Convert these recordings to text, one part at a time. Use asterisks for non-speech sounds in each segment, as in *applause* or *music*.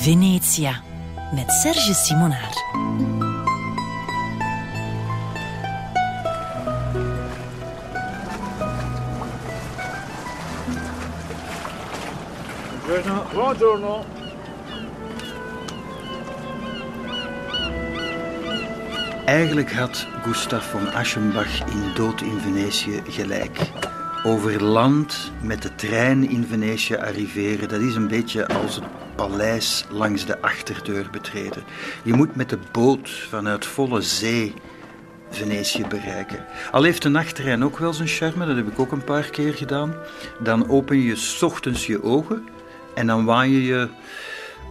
Venetia met Serge Simonaar. Buongiorno. Eigenlijk had Gustav von Aschenbach in Dood in Venetië gelijk. Over land met de trein in Venetië arriveren, dat is een beetje als het paleis langs de achterdeur betreden. Je moet met de boot vanuit volle zee Venetië bereiken. Al heeft de nachttrein ook wel zijn charme, dat heb ik ook een paar keer gedaan. Dan open je s ochtends je ogen en dan waan je je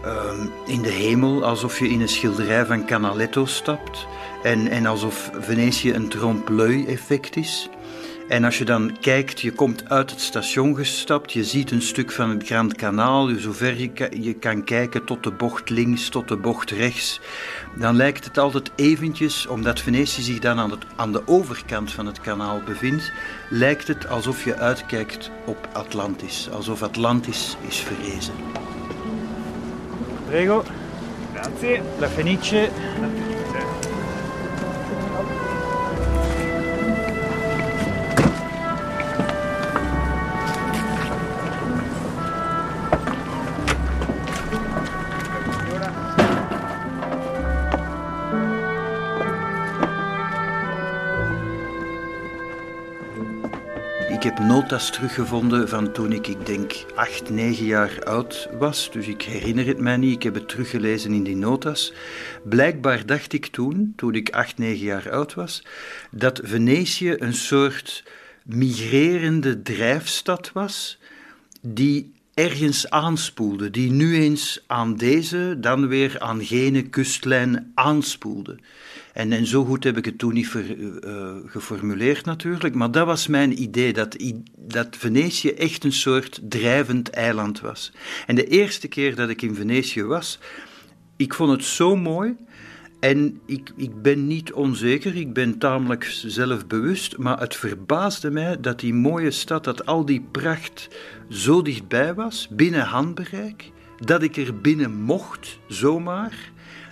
ehm, in de hemel alsof je in een schilderij van Canaletto stapt. En, en alsof Venetië een trompe-l'œil effect is. En als je dan kijkt, je komt uit het station gestapt, je ziet een stuk van het Grand Kanaal, zover je, ka- je kan kijken tot de bocht links, tot de bocht rechts, dan lijkt het altijd eventjes, omdat Venetië zich dan aan, het, de overkant van het kanaal bevindt, lijkt het alsof je uitkijkt op Atlantis, alsof Atlantis is verrezen. Prego. Grazie. La Fenice. Notas teruggevonden van toen ik, ik denk, acht, negen jaar oud was. Dus ik herinner het mij niet. Ik heb het teruggelezen in die notas. Blijkbaar dacht ik toen, toen ik acht, negen jaar oud was, dat Venetië een soort migrerende drijfstad was die ergens aanspoelde, die nu eens aan deze, dan weer aan gene kustlijn aanspoelde. En, en zo goed heb ik het toen niet eh, geformuleerd natuurlijk, maar dat was mijn idee, dat, dat Venetië echt een soort drijvend eiland was. En de eerste keer dat ik in Venetië was, ik vond het zo mooi en ik, ik ben niet onzeker, ik ben tamelijk zelfbewust, maar het verbaasde mij dat die mooie stad, dat al die pracht zo dichtbij was, binnen handbereik, dat ik er binnen mocht, zomaar.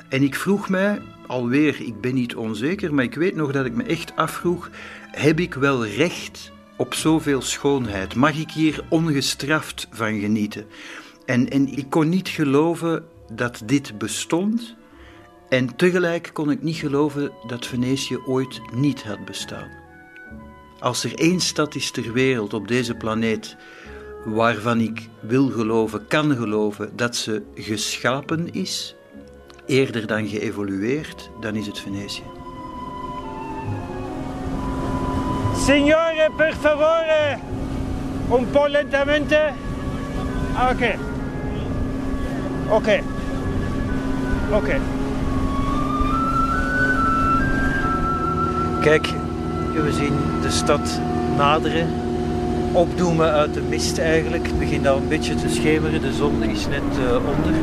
En ik vroeg mij, alweer, ik ben niet onzeker, maar ik weet nog dat ik me echt afvroeg, heb ik wel recht op zoveel schoonheid? Mag ik hier ongestraft van genieten? En, en ik kon niet geloven dat dit bestond. En tegelijk kon ik niet geloven dat Venetië ooit niet had bestaan. Als er één stad is ter wereld op deze planeet waarvan ik wil geloven, kan geloven dat ze geschapen is, eerder dan geëvolueerd, dan is het Venetië. Signore, per favore. Un po' lentamente. Ah, Ok. Ok. Ok. Kijk, we zien de stad naderen. Opdoemen uit de mist eigenlijk. Het begint al een beetje te schemeren. De zon is net eh, onder.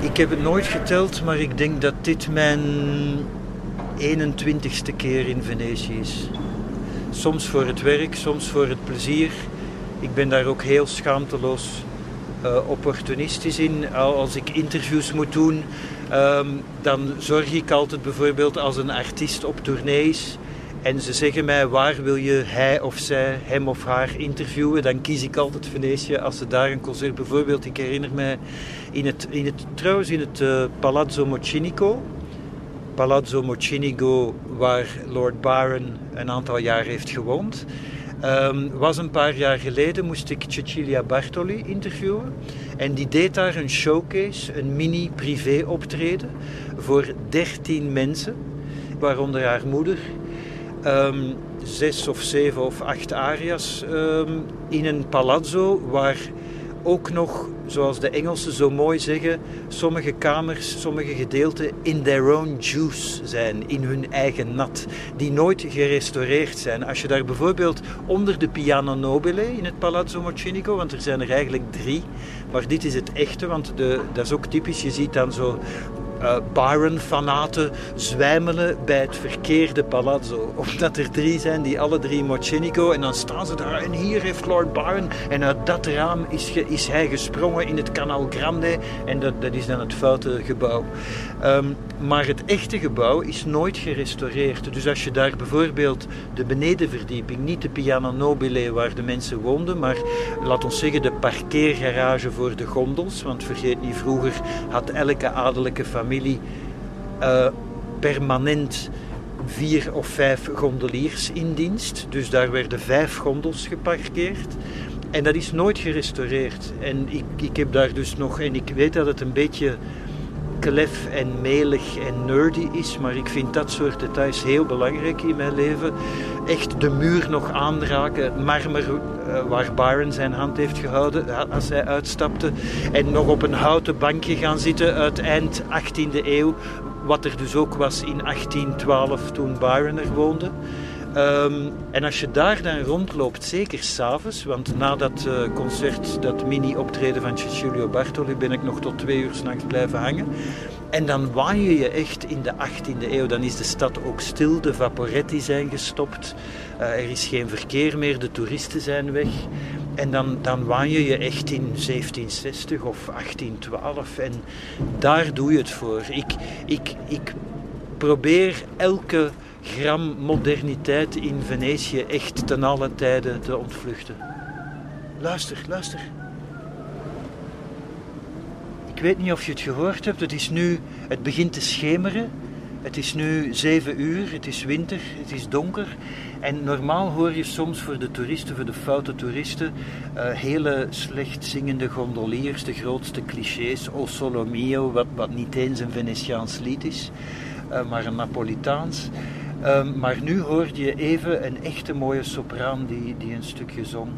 Ik heb het nooit geteld, maar ik denk dat dit mijn 21ste keer in Venetië is. Soms voor het werk, soms voor het plezier. Ik ben daar ook heel schaamteloos eh, opportunistisch in. Al- Als ik interviews moet doen, ehm, dan zorg ik altijd bijvoorbeeld als een artiest op tournee is en ze zeggen mij waar wil je hij of zij, hem of haar interviewen, dan kies ik altijd Venetië als ze daar een concert bijvoorbeeld. Ik herinner mij in het, in het trouwens in het eh, Palazzo Mocinico. Palazzo Mocinigo, waar Lord Byron een aantal jaar heeft gewoond. Ehm, was een paar jaar geleden moest ik Cecilia Bartoli interviewen. En die deed daar een showcase, een mini privé optreden voor 13 mensen, waaronder haar moeder. Ehm, zes of zeven of acht aria's ehm, in een palazzo waar ook nog, zoals de Engelsen zo mooi zeggen, sommige kamers, sommige gedeelten in their own juice zijn, in hun eigen nat, die nooit gerestaureerd zijn. Als je daar bijvoorbeeld onder de Piano Nobile in het Palazzo Mocinico, want er zijn er eigenlijk drie, maar dit is het echte, want de, dat is ook typisch, je ziet dan zo uh, Byron-fanaten zwijmelen bij het verkeerde palazzo. Omdat er drie zijn die alle drie Mocenico en dan staan ze daar en hier heeft Lord Byron en uit dat raam is, is hij gesprongen in het Canal Grande en dat, dat is dan het foute gebouw. Ehm, maar het echte gebouw is nooit gerestaureerd. Dus als je daar bijvoorbeeld de benedenverdieping, niet de Piano Nobile waar de mensen woonden, maar laat ons zeggen de parkeergarage voor de gondels, want vergeet niet, vroeger had elke adellijke familie uh, permanent vier of vijf gondeliers in dienst. Dus daar werden vijf gondels geparkeerd. En dat is nooit gerestaureerd. En ik, ik heb daar dus nog, en ik weet dat het een beetje klef en melig en nerdy is, maar ik vind dat soort details heel belangrijk in mijn leven. Echt de muur nog aanraken, het marmer eh, waar Byron zijn hand heeft gehouden als hij uitstapte. En nog op een houten bankje gaan zitten uit eind 18e eeuw, wat er dus ook was in 1812 toen Byron er woonde. Ehm, en als je daar dan rondloopt, zeker s'avonds, want na dat uh, concert, dat mini-optreden van Cecilio Bartoli, ben ik nog tot twee uur s'nachts blijven hangen. En dan waan je je echt in de 18e eeuw. Dan is de stad ook stil, de vaporetti zijn gestopt, uh, er is geen verkeer meer, de toeristen zijn weg. En dan, dan waan je je echt in 1760 of 1812 en daar doe je het voor. Ik, ik, ik probeer elke gram moderniteit in Venetië echt ten alle tijden te ontvluchten. Luister, luister. Ik weet niet of je het gehoord hebt. Het is nu, het begint te schemeren. Het is nu zeven uur, het is winter, het is donker. En normaal hoor je soms voor de toeristen, voor de foute toeristen, uh, hele slecht zingende gondoliers, de grootste clichés, O Solo Mio, wat, wat niet eens een Venetiaans lied is, uh, maar een Napolitaans. Um, maar nu hoorde je even een echte mooie sopraan die, die een stukje zong.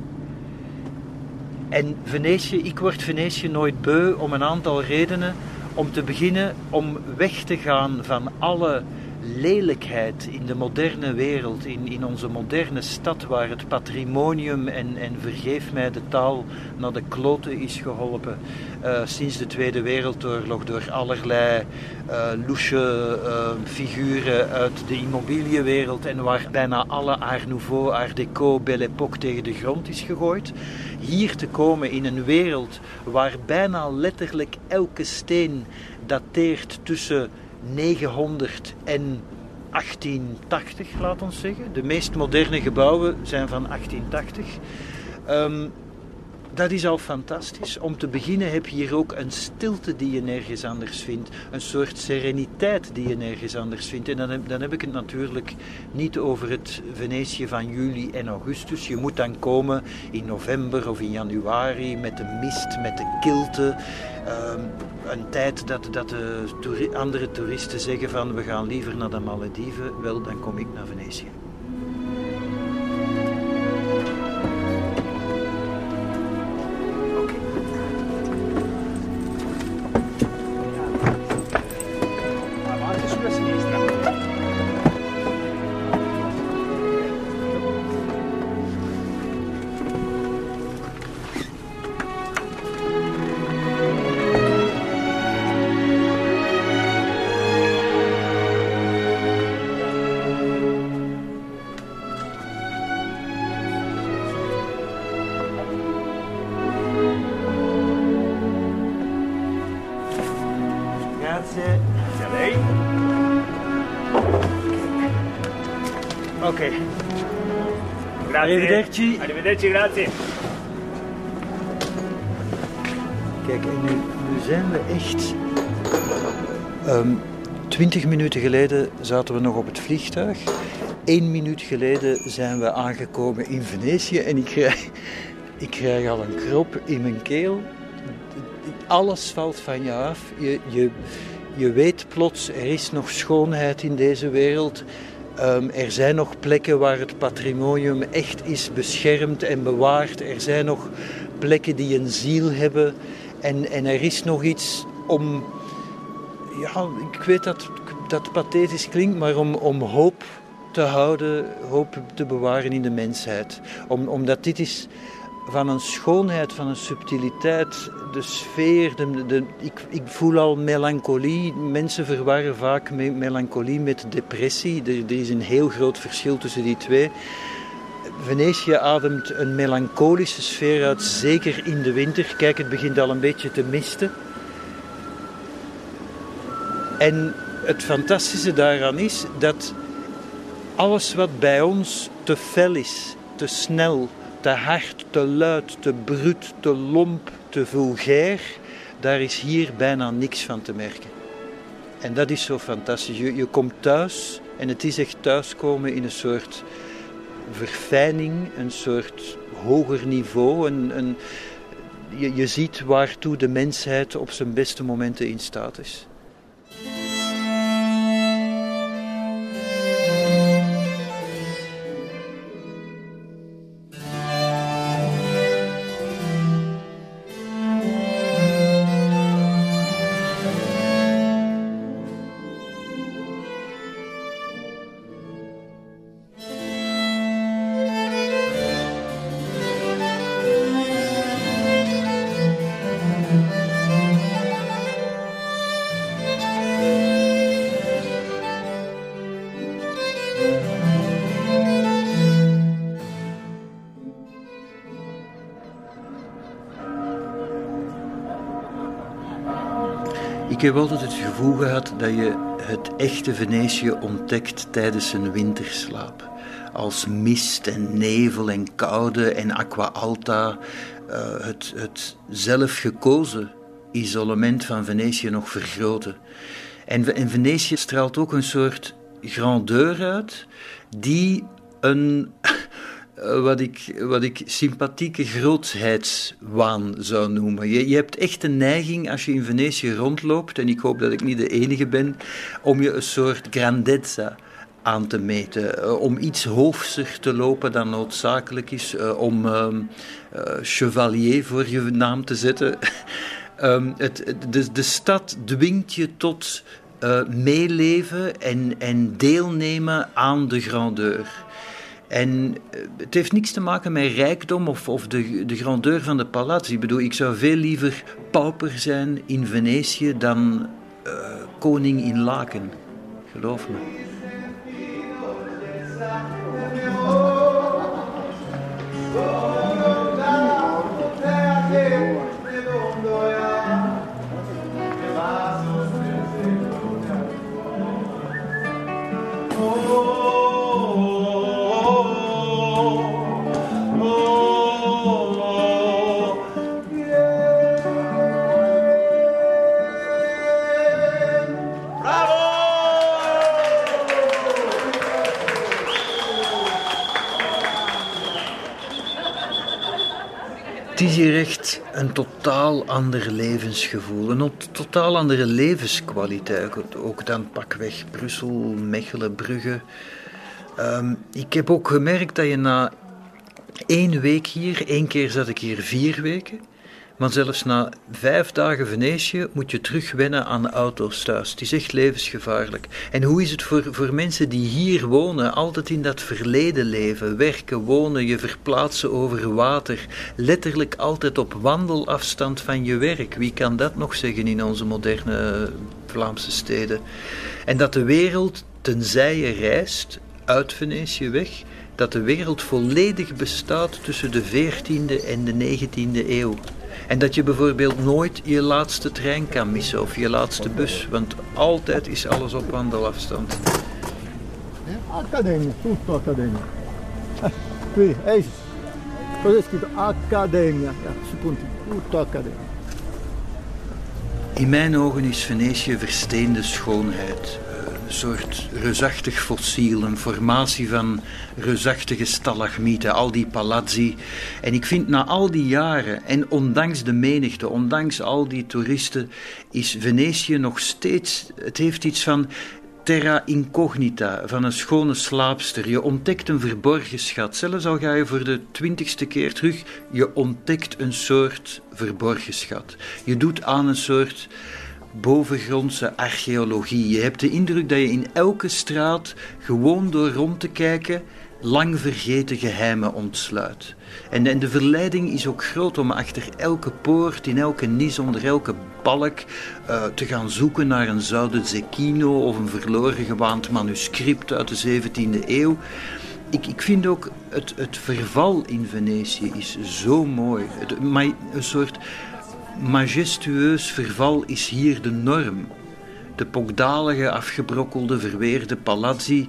En Venetië, ik word Venetië nooit beu om een aantal redenen. Om te beginnen om weg te gaan van alle lelijkheid in de moderne wereld, in, in onze moderne stad, waar het patrimonium en, en vergeef mij de taal naar de kloten is geholpen uh, sinds de Tweede Wereldoorlog door allerlei uh, figuren uit de immobiliënwereld en waar bijna alle Art Nouveau, Art Deco, Belle Époque tegen de grond is gegooid. Hier te komen in een wereld waar bijna letterlijk elke steen dateert tussen 900 en 1880, laat ons zeggen. De meest moderne gebouwen zijn van 1880. Um, dat is al fantastisch. Om te beginnen heb je hier ook een stilte die je nergens anders vindt. Een soort sereniteit die je nergens anders vindt. En dan heb, dan heb ik het natuurlijk niet over het Venetië van juli en augustus. Je moet dan komen in november of in januari met de mist, met de kilte. Ehm, een tijd dat, dat de andere toeristen zeggen van we gaan liever naar de Malediven. Wel, dan kom ik naar Venetië. Arrivederci. Arrivederci, grazie. Kijk, en nu, nu zijn we echt... Um, twintig minuten geleden zaten we nog op het vliegtuig. Eén minuut geleden zijn we aangekomen in Venetië en ik krijg, *laughs* ik krijg al een krop in mijn keel. Alles valt van je af. Je, je, je weet plots, er is nog schoonheid in deze wereld. Um, er zijn nog plekken waar het patrimonium echt is beschermd en bewaard. Er zijn nog plekken die een ziel hebben. En, en er is nog iets om, ja, ik weet dat dat pathetisch klinkt, maar om, om hoop te houden, hoop te bewaren in de mensheid. Om, omdat dit is van een schoonheid, van een subtiliteit. De sfeer, de, ik, ik, voel al melancholie. Mensen verwarren vaak melancholie met depressie. Er, er is een heel groot verschil tussen die twee. Venetië ademt een melancholische sfeer uit, zeker in de winter. Kijk, het begint al een beetje te misten. En het fantastische daaraan is dat alles wat bij ons te fel is, te snel, te hard, te luid, te bruut, te lomp, te vulgair, daar is hier bijna niks van te merken. En dat is zo fantastisch. Je, je komt thuis en het is echt thuiskomen in een soort verfijning, een soort hoger niveau. Een, een, je, je ziet waartoe de mensheid op zijn beste momenten in staat is. Ik heb altijd het gevoel gehad dat je het echte Venetië ontdekt tijdens een winterslaap. Als mist en nevel en koude en aqua alta, uh, het, het zelfgekozen isolement van Venetië nog vergroten. En, en Venetië straalt ook een soort grandeur uit die een eh, wat ik, wat ik sympathieke grootheidswaan zou noemen. Je, je hebt echt een neiging als je in Venetië rondloopt, en ik hoop dat ik niet de enige ben, om je een soort grandezza aan te meten. Uh, om iets hoofser te lopen dan noodzakelijk is. Uh, om uh, chevalier voor je naam te zetten. *laughs* um, het, de, de stad dwingt je tot meeleven en, en deelnemen aan de grandeur. En eh, het heeft niks te maken met rijkdom of, of de, de grandeur van de palazzi. Ik bedoel, ik zou veel liever pauper zijn in Venetië dan uh, koning in Laken. Geloof me. Echt een totaal ander levensgevoel, een totaal andere levenskwaliteit. Ook dan pakweg Brussel, Mechelen, Brugge. Um, ik heb ook gemerkt dat je na één week hier, één keer zat ik hier vier weken, maar zelfs na vijf dagen Venetië moet je terugwennen aan de auto's thuis. Het is echt levensgevaarlijk. En hoe is het voor, voor mensen die hier wonen, altijd in dat verleden leven, werken, wonen, je verplaatsen over water, letterlijk altijd op wandelafstand van je werk? Wie kan dat nog zeggen in onze moderne Vlaamse steden? En dat de wereld, tenzij je reist, uit Venetië weg, dat de wereld volledig bestaat tussen de 14e en de 19e eeuw. En dat je bijvoorbeeld nooit je laatste trein kan missen of je laatste bus, want altijd is alles op wandelafstand. Academia, tutto accademia. Eh, qui, cosa è scritto? Ja, su punti, tutto accademia. In mijn ogen is Venetië versteende schoonheid soort reusachtig fossiel, een formatie van reusachtige stalagmieten, al die palazzi. En ik vind na al die jaren, en ondanks de menigte, ondanks al die toeristen, is Venetië nog steeds, het heeft iets van terra incognita, van een schone slaapster. Je ontdekt een verborgen schat. Zelfs al ga je voor de twintigste keer terug, je ontdekt een soort verborgen schat. Je doet aan een soort bovengrondse archeologie. Je hebt de indruk dat je in elke straat, gewoon door rond te kijken, lang vergeten geheimen ontsluit. En, de verleiding is ook groot om achter elke poort, in elke nis, onder elke balk uh, te gaan zoeken naar een zouden Zecchino of een verloren gewaand manuscript uit de 17e eeuw. Ik, ik vind ook het, het verval in Venetië is zo mooi. Het, een soort majestueus verval is hier de norm. De pokdalige, afgebrokkelde, verweerde palazzi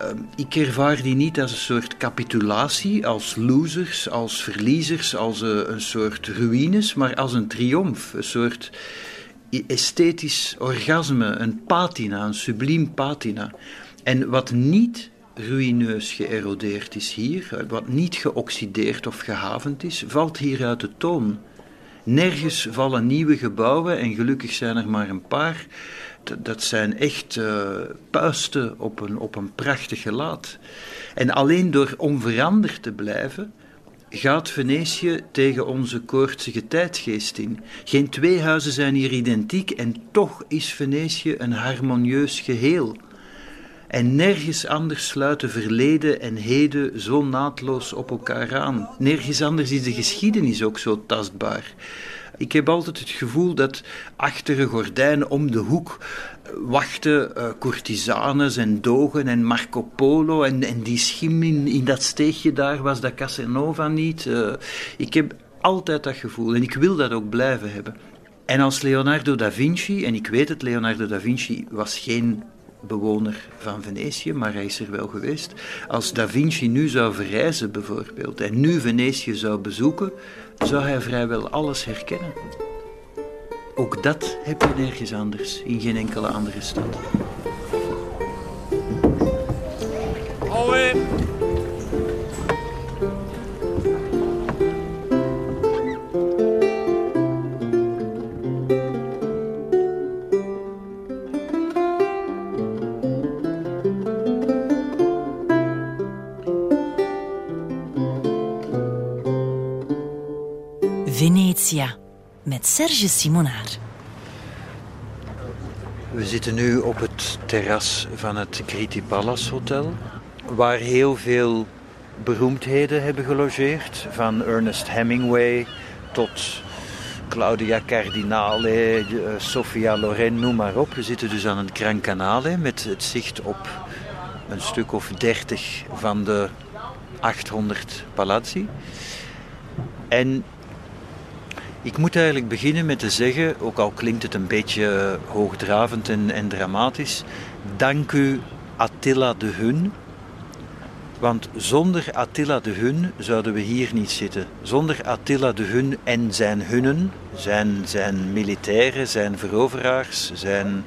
Ehm, ik ervaar die niet als een soort capitulatie, als losers, als verliezers, als eh, een soort ruïnes, maar als een triomf, een soort esthetisch orgasme, een patina, een subliem patina. En wat niet ruïneus geërodeerd is hier, wat niet geoxideerd of gehavend is, valt hier uit de toon. Nergens vallen nieuwe gebouwen, en gelukkig zijn er maar een paar, dat zijn echt uh, puisten op een, op een prachtig gelaat. En alleen door onveranderd te blijven, gaat Venetië tegen onze koortsige tijdgeest in. Geen twee huizen zijn hier identiek en toch is Venetië een harmonieus geheel. En nergens anders sluiten verleden en heden zo naadloos op elkaar aan. Nergens anders is de geschiedenis ook zo tastbaar. Ik heb altijd het gevoel dat achter een gordijn om de hoek wachten uh, courtisanes en dogen en Marco Polo en, en die schim in, in dat steegje daar was dat Casanova niet. Uh, ik heb altijd dat gevoel en ik wil dat ook blijven hebben. En als Leonardo da Vinci, en ik weet het, Leonardo da Vinci was geen bewoner van Venetië, maar hij is er wel geweest. Als Da Vinci nu zou verreizen bijvoorbeeld en nu Venetië zou bezoeken, zou hij vrijwel alles herkennen. Ook dat heb je nergens anders, in geen enkele andere stad. Owen! Met Serge Simonaar. We zitten nu op het terras van het Kriti Palace Hotel, waar heel veel beroemdheden hebben gelogeerd, van Ernest Hemingway tot Claudia Cardinale, eh, Sofia Loren, noem maar op. We zitten dus aan het Gran Canale met het zicht op een stuk of dertig van de 800 palazzi. En ik moet eigenlijk beginnen met te zeggen, ook al klinkt het een beetje hoogdravend en, en dramatisch, dank u Attila de Hun. Want zonder Attila de Hun zouden we hier niet zitten. Zonder Attila de Hun en zijn hunnen, zijn, zijn militairen, zijn veroveraars, zijn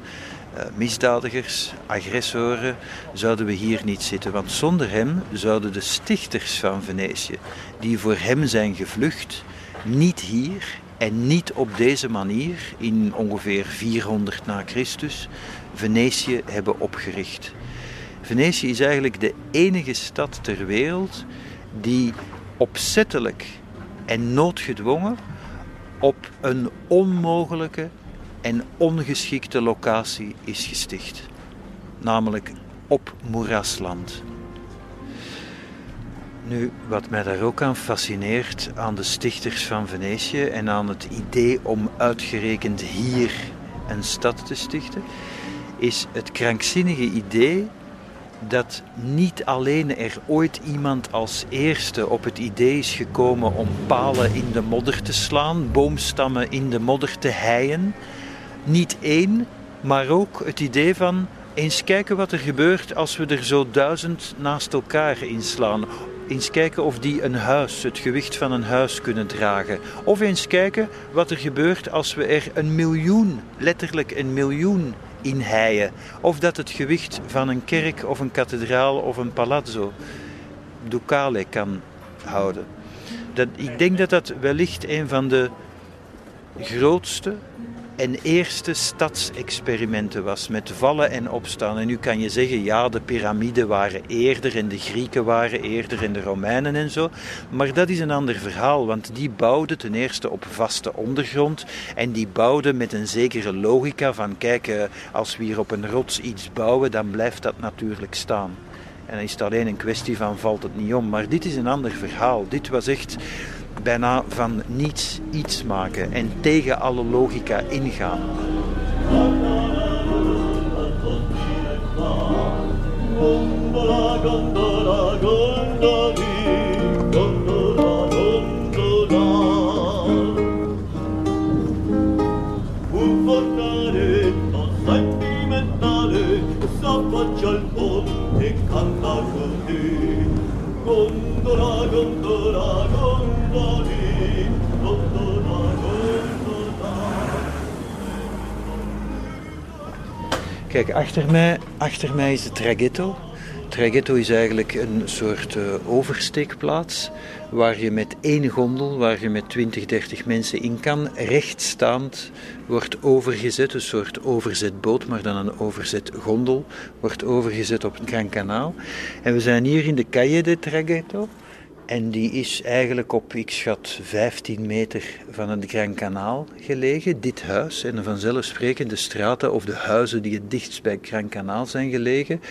uh, misdadigers, agressoren, zouden we hier niet zitten. Want zonder hem zouden de stichters van Venetië, die voor hem zijn gevlucht, niet hier en niet op deze manier, in ongeveer 400 na Christus, Venetië hebben opgericht. Venetië is eigenlijk de enige stad ter wereld die opzettelijk en noodgedwongen op een onmogelijke en ongeschikte locatie is gesticht, namelijk op moerasland. Nu, wat mij daar ook aan fascineert, aan de stichters van Venetië en aan het idee om uitgerekend hier een stad te stichten, is het krankzinnige idee dat niet alleen er ooit iemand als eerste op het idee is gekomen om palen in de modder te slaan, boomstammen in de modder te heien. Niet één, maar ook het idee van eens kijken wat er gebeurt als we er zo duizend naast elkaar inslaan eens kijken of die een huis, het gewicht van een huis kunnen dragen. Of eens kijken wat er gebeurt als we er een miljoen, letterlijk een miljoen in heien. Of dat het gewicht van een kerk of een kathedraal of een palazzo, ducale, kan houden. Dat, ik denk dat dat wellicht een van de grootste en eerste stadsexperimenten was met vallen en opstaan. En nu kan je zeggen, ja, de piramiden waren eerder en de Grieken waren eerder en de Romeinen en zo. Maar dat is een ander verhaal, want die bouwden ten eerste op vaste ondergrond en die bouwden met een zekere logica van, kijk, eh, als we hier op een rots iets bouwen, dan blijft dat natuurlijk staan. En dan is het alleen een kwestie van valt het niet om. Maar dit is een ander verhaal. Dit was echt bijna van niets iets maken en tegen alle logica ingaan. Kijk, achter mij, achter mij is het traghetto. Traghetto is eigenlijk een soort uh, oversteekplaats waar je met één gondel, waar je met 20, 30 mensen in kan, rechtstaand wordt overgezet, een soort overzetboot, maar dan een overzetgondel, wordt overgezet op het Gran Kanaal. En we zijn hier in de Calle de Traghetto. En die is eigenlijk op, ik schat, 15 meter van het Gran Kanaal gelegen, dit huis. En de straten of de huizen die het dichtst bij het Gran Kanaal zijn gelegen,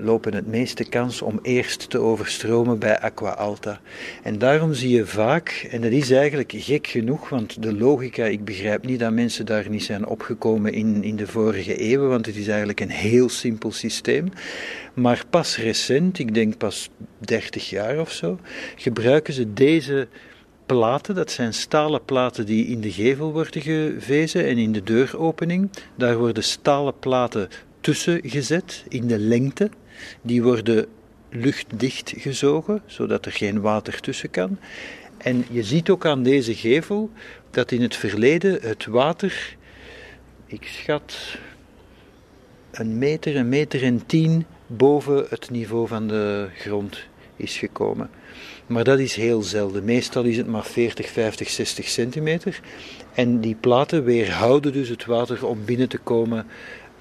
lopen het meeste kans om eerst te overstromen bij Aqua Alta. En daarom zie je vaak, en dat is eigenlijk gek genoeg, want de logica, ik begrijp niet dat mensen daar niet zijn opgekomen in, in de vorige eeuwen, want het is eigenlijk een heel simpel systeem. Maar pas recent, ik denk pas 30 jaar of zo, gebruiken ze deze platen, dat zijn stalen platen die in de gevel worden gevezen en in de deuropening. Daar worden stalen platen tussen gezet in de lengte. Die worden luchtdicht gezogen, zodat er geen water tussen kan. En je ziet ook aan deze gevel dat in het verleden het water, ik schat een meter, een meter en tien boven het niveau van de grond is gekomen. Maar dat is heel zelden. Meestal is het maar 40, 50, 60 centimeter. En die platen weerhouden dus het water om binnen te komen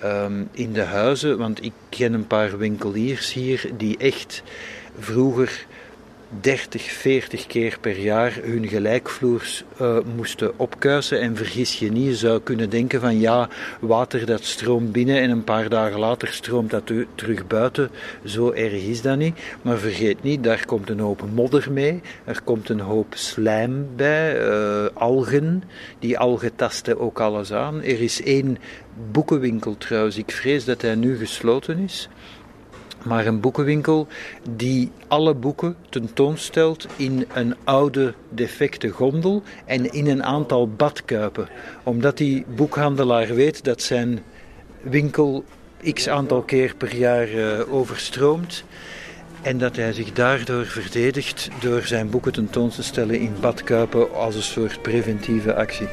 um, in de huizen. Want ik ken een paar winkeliers hier die echt vroeger 30, 40 keer per jaar hun gelijkvloers uh, moesten opkuisen. En vergis je niet, je zou kunnen denken van ja, water dat stroomt binnen en een paar dagen later stroomt dat terug buiten. Zo erg is dat niet. Maar vergeet niet, daar komt een hoop modder mee. Er komt een hoop slijm bij, uh, algen. Die algen tasten ook alles aan. Er is één boekenwinkel trouwens, ik vrees dat hij nu gesloten is maar een boekenwinkel die alle boeken tentoonstelt in een oude defecte gondel en in een aantal badkuipen. Omdat die boekhandelaar weet dat zijn winkel x aantal keer per jaar uh, overstroomt. En dat hij zich daardoor verdedigt door zijn boeken tentoon te stellen in badkuipen als een soort preventieve actie.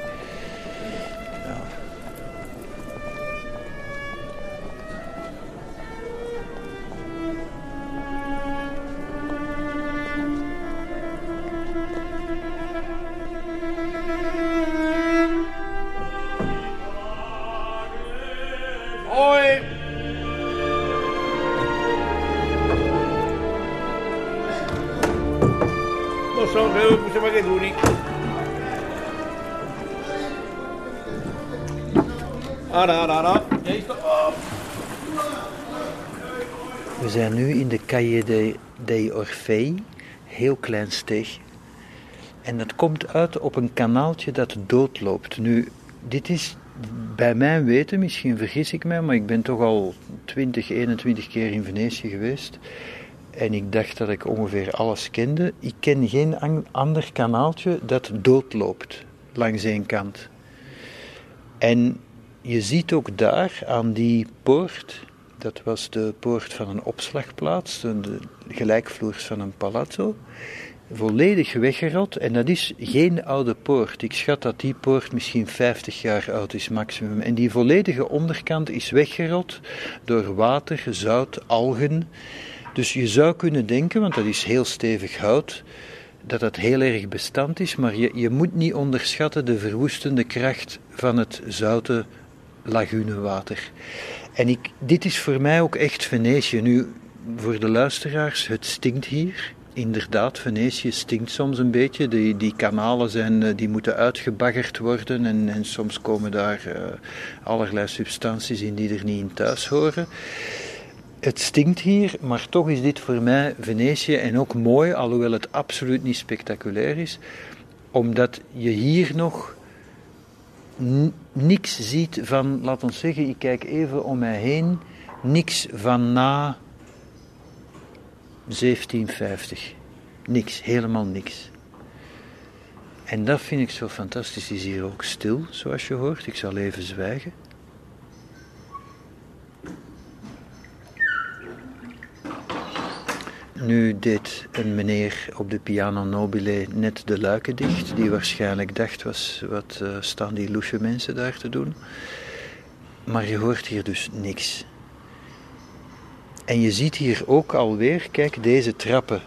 De de, Orfei, heel klein steeg. En dat komt uit op een kanaaltje dat doodloopt. Nu, dit is bij mijn weten, misschien vergis ik mij, maar ik ben toch al 20, 21 keer in Venetië geweest. En ik dacht dat ik ongeveer alles kende. Ik ken geen ander kanaaltje dat doodloopt langs één kant. En je ziet ook daar aan die poort, dat was de poort van een opslagplaats, de gelijkvloers van een palazzo, volledig weggerot. En dat is geen oude poort. Ik schat dat die poort misschien 50 jaar oud is maximum. En die volledige onderkant is weggerot door water, zout, algen. Dus je zou kunnen denken, want dat is heel stevig hout, dat dat heel erg bestand is, maar je, je moet niet onderschatten de verwoestende kracht van het zoute lagunewater. En ik, dit is voor mij ook echt Venetië. Nu, voor de luisteraars, het stinkt hier. Inderdaad, Venetië stinkt soms een beetje. Die, die kanalen zijn, eh, die moeten uitgebaggerd worden en, en soms komen daar uh, allerlei substanties in die er niet in thuis horen. Het stinkt hier, maar toch is dit voor mij Venetië en ook mooi, alhoewel het absoluut niet spectaculair is, omdat je hier nog niks ziet van, laat ons zeggen, ik kijk even om mij heen, niks van na 1750. Niks, helemaal niks. En dat vind ik zo fantastisch. Is hier ook stil, zoals je hoort. Ik zal even zwijgen. Nu deed een meneer op de piano nobile net de luiken dicht, die waarschijnlijk dacht, was, wat uh, staan die loesje mensen daar te doen. Maar je hoort hier dus niks. En je ziet hier ook alweer, kijk, deze trappen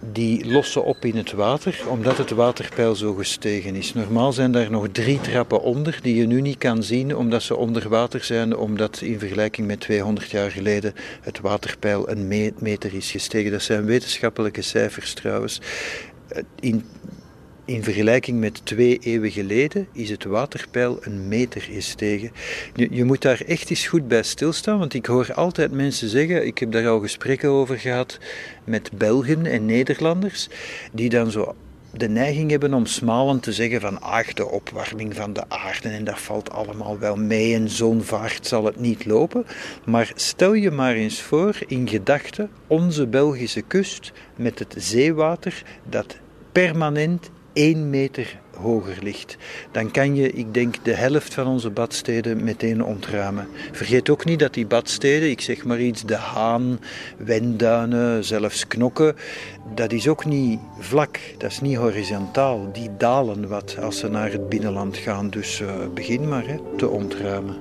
die lossen op in het water, omdat het waterpeil zo gestegen is. Normaal zijn daar nog drie trappen onder, die je nu niet kan zien, omdat ze onder water zijn, omdat in vergelijking met 200 jaar geleden het waterpeil een meter is gestegen. Dat zijn wetenschappelijke cijfers trouwens. In in vergelijking met twee eeuwen geleden is het waterpeil een meter gestegen. Je, je moet daar echt eens goed bij stilstaan, want ik hoor altijd mensen zeggen, ik heb daar al gesprekken over gehad met Belgen en Nederlanders, die dan zo de neiging hebben om smalend te zeggen van ach, de opwarming van de aarde en dat valt allemaal wel mee en zo'n vaart zal het niet lopen. Maar stel je maar eens voor in gedachten onze Belgische kust met het zeewater dat permanent 1 meter hoger ligt, dan kan je, ik denk, de helft van onze badsteden meteen ontruimen. Vergeet ook niet dat die badsteden, ik zeg maar iets, de Haan, Wenduinen, zelfs Knokken, dat is ook niet vlak, dat is niet horizontaal. Die dalen wat als ze naar het binnenland gaan. Dus uh, begin maar hè, te ontruimen.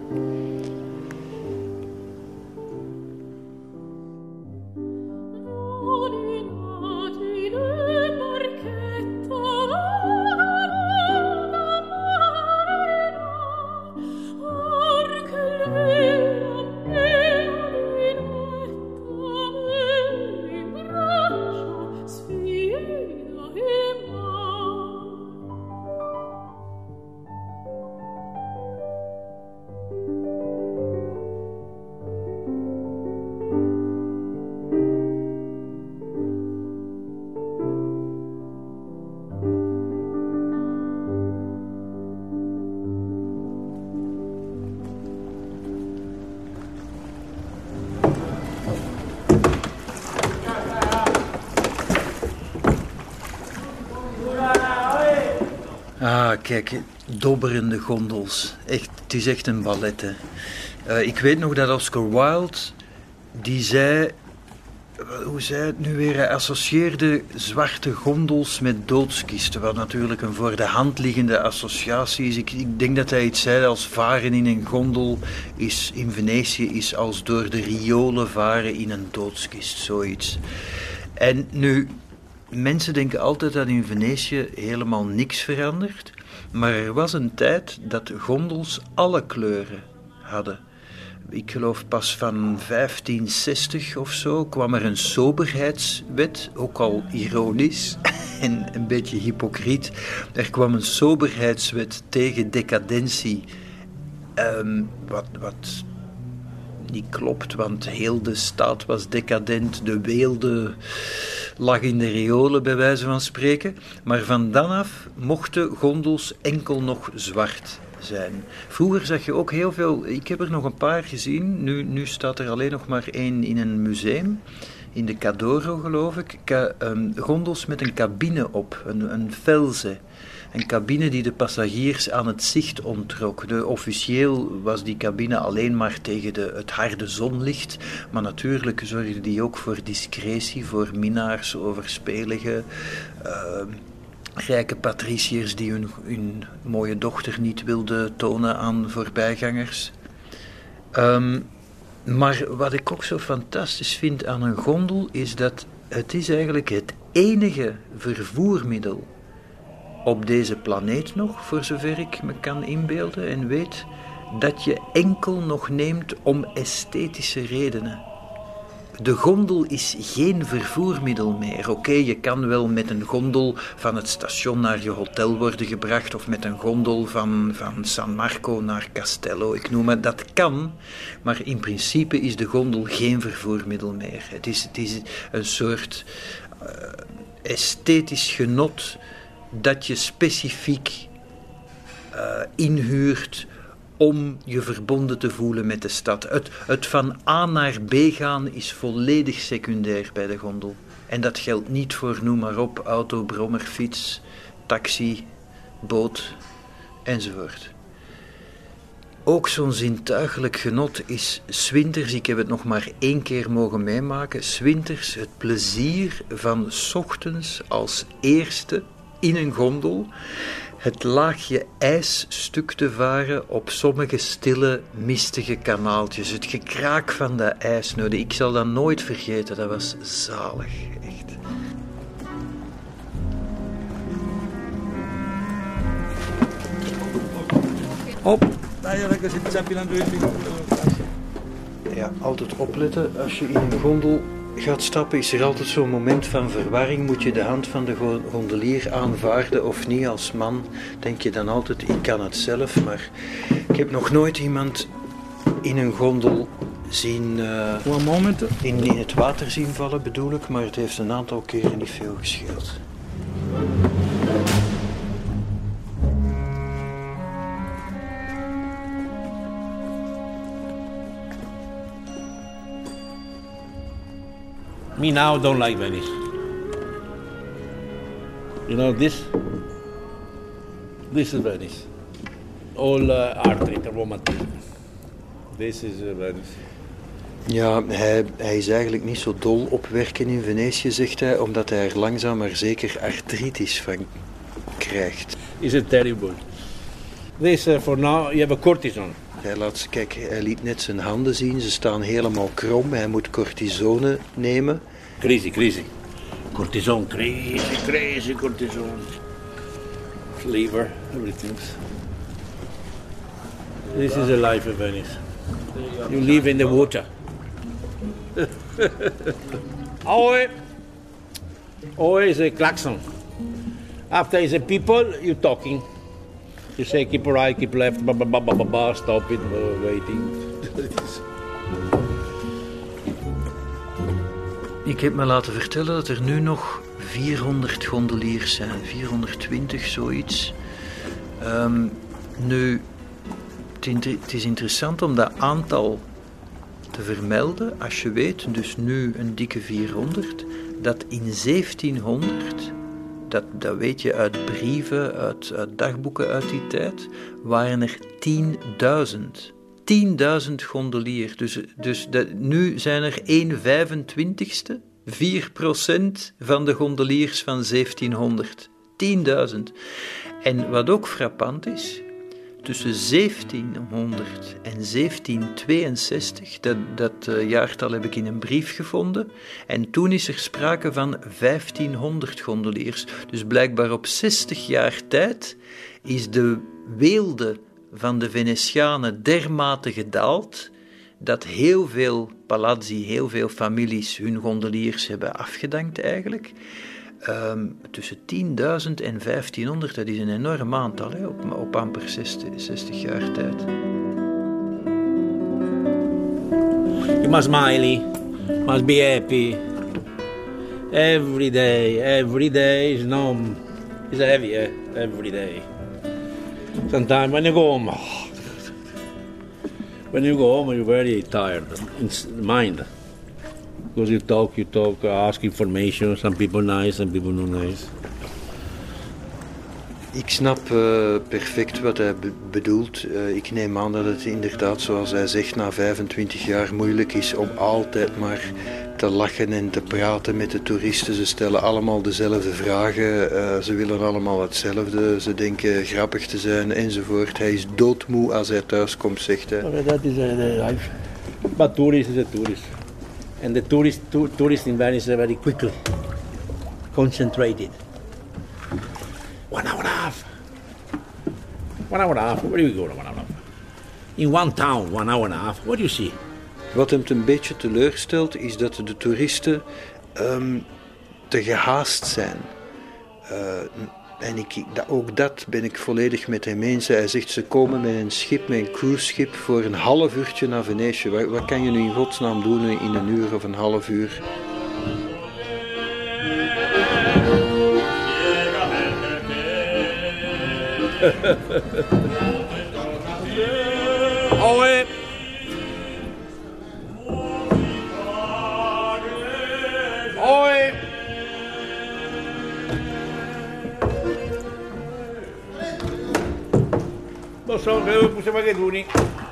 Kijk, dobberende gondels. Echt, het is echt een ballet. Uh, ik weet nog dat Oscar Wilde, die zei, hoe zei het nu weer, hij associeerde zwarte gondels met doodskisten, wat natuurlijk een voor de hand liggende associatie is. Ik, ik denk dat hij iets zei als varen in een gondel is, in Venetië is als door de riolen varen in een doodskist, zoiets. En nu, mensen denken altijd dat in Venetië helemaal niks verandert. Maar er was een tijd dat gondels alle kleuren hadden. Ik geloof pas van 1560 of zo kwam er een soberheidswet, ook al ironisch *laughs* en een beetje hypocriet. Er kwam een soberheidswet tegen decadentie, um, wat, wat niet klopt, want heel de staat was decadent, de weelde lag in de riolen, bij wijze van spreken. Maar van dan af mochten gondels enkel nog zwart zijn. Vroeger zag je ook heel veel, ik heb er nog een paar gezien, nu, nu staat er alleen nog maar één in een museum. In de Cadoro, geloof ik, Ka, um, gondels met een cabine op, een, een felze. Een cabine die de passagiers aan het zicht ontrok. De, officieel was die cabine alleen maar tegen de, het harde zonlicht, maar natuurlijk zorgde die ook voor discretie, voor minnaars, overspelige, uh, rijke patriciërs die hun, hun mooie dochter niet wilden tonen aan voorbijgangers. Um, maar wat ik ook zo fantastisch vind aan een gondel is dat het is eigenlijk het enige vervoermiddel op deze planeet nog, voor zover ik me kan inbeelden en weet, dat je enkel nog neemt om esthetische redenen. de gondel is geen vervoermiddel meer. Oké, je kan wel met een gondel van het station naar je hotel worden gebracht of met een gondel van, van San Marco naar Castello. Ik noem het, dat kan, maar in principe is de gondel geen vervoermiddel meer. Het is, het is een soort uh, esthetisch genot dat je specifiek uh, inhuurt om je verbonden te voelen met de stad. Het, het van A naar B gaan is volledig secundair bij de gondel. En dat geldt niet voor, noem maar op, auto, brommer, fiets, taxi, boot enzovoort. Ook zo'n zintuigelijk genot is swinters, ik heb het nog maar één keer mogen meemaken, swinters het plezier van ochtends als eerste in een gondel het laagje ijs stuk te varen op sommige stille, mistige kanaaltjes. Het gekraak van de ijsnoden. Ik zal dat nooit vergeten, dat was zalig, echt. Op. Ja, altijd opletten als je in een gondel gaat stappen, is er altijd zo'n moment van verwarring. Moet je de hand van de gondelier aanvaarden of niet? Als man denk je dan altijd, ik kan het zelf. Maar ik heb nog nooit iemand in een gondel zien... Uh, moment. In, in het water zien vallen bedoel ik, maar het heeft een aantal keren niet veel gescheeld. Me now don't like Venice. You know this? This is Venice. All uh, art. This is uh, Venice. Ja, hij, hij is eigenlijk niet zo dol op werken in Venetië, zegt hij, omdat hij er langzaam maar zeker artritis van krijgt. Is it terrible? This uh, for now, you have a cortisone. Hij, laat, kijk, hij liet net zijn handen zien, ze staan helemaal krom. Hij moet cortisone nemen. Crazy, crazy. Cortisone, crazy, crazy cortisone. Flavor, everything. This is a life of Venice. You live in the water. *laughs* Oe. Oe is a klaxon. After is a people, you talking. You say keep right, keep left, blah, blah, blah, blah, blah, stop it, waiting. *laughs* Ik heb me laten vertellen dat er nu nog 400 gondeliers zijn, 420 zoiets. Um, nu, het is interessant om dat aantal te vermelden als je weet, dus nu een dikke 400, dat in 1700 dat, dat weet je uit brieven, uit, uit dagboeken uit die tijd, waren er 10.000. 10.000 gondeliers. Dus, dus nu zijn er 1 25ste, 4% van de gondeliers van 1700. 10.000. En wat ook frappant is, tussen 1700 en 1762, dat, dat uh, jaartal heb ik in een brief gevonden, en toen is er sprake van 1500 gondeliers. Dus blijkbaar op 60 jaar tijd is de weelde van de Venetianen dermate gedaald dat heel veel palazzi, heel veel families hun gondeliers hebben afgedankt eigenlijk. Um, tussen 10.000 en 1500, dat is een enorm aantal op, op amper 60, 60 jaar tijd. You must smile, must be happy. Every day, every day is no, is heavy, eh? every day. Sometimes when you go home, when you go home, you're very tired in mind. Because you talk, you talk, ask information. Some people nice, some people not nice. Ik snap uh, perfect wat hij be bedoelt. Uh, ik neem aan dat het inderdaad, zoals hij zegt, na 25 jaar moeilijk is om altijd maar te lachen en te praten met de toeristen. Ze stellen allemaal dezelfde vragen, uh, ze willen allemaal hetzelfde, ze denken grappig te zijn enzovoort. Hij is doodmoe als hij thuis komt, zegt hij. That is a life. But tourist is a tourist. And the tourist, to, tourists in Venice are very quickly concentrated. One hour and a half. One hour and a half. Where do we go? One hour. In one town, one hour and a half. What do you see? Wat hem een beetje teleurstelt is dat de toeristen ehm, te gehaast zijn. Uh, en ik, ook dat ben ik volledig met hem eens. Hij zegt ze komen met een schip, met een cruiseschip, voor een half uurtje naar Venetië. Wat, wat kan je nu in godsnaam doen in een uur of een half uur? *laughs* Oe! Oe!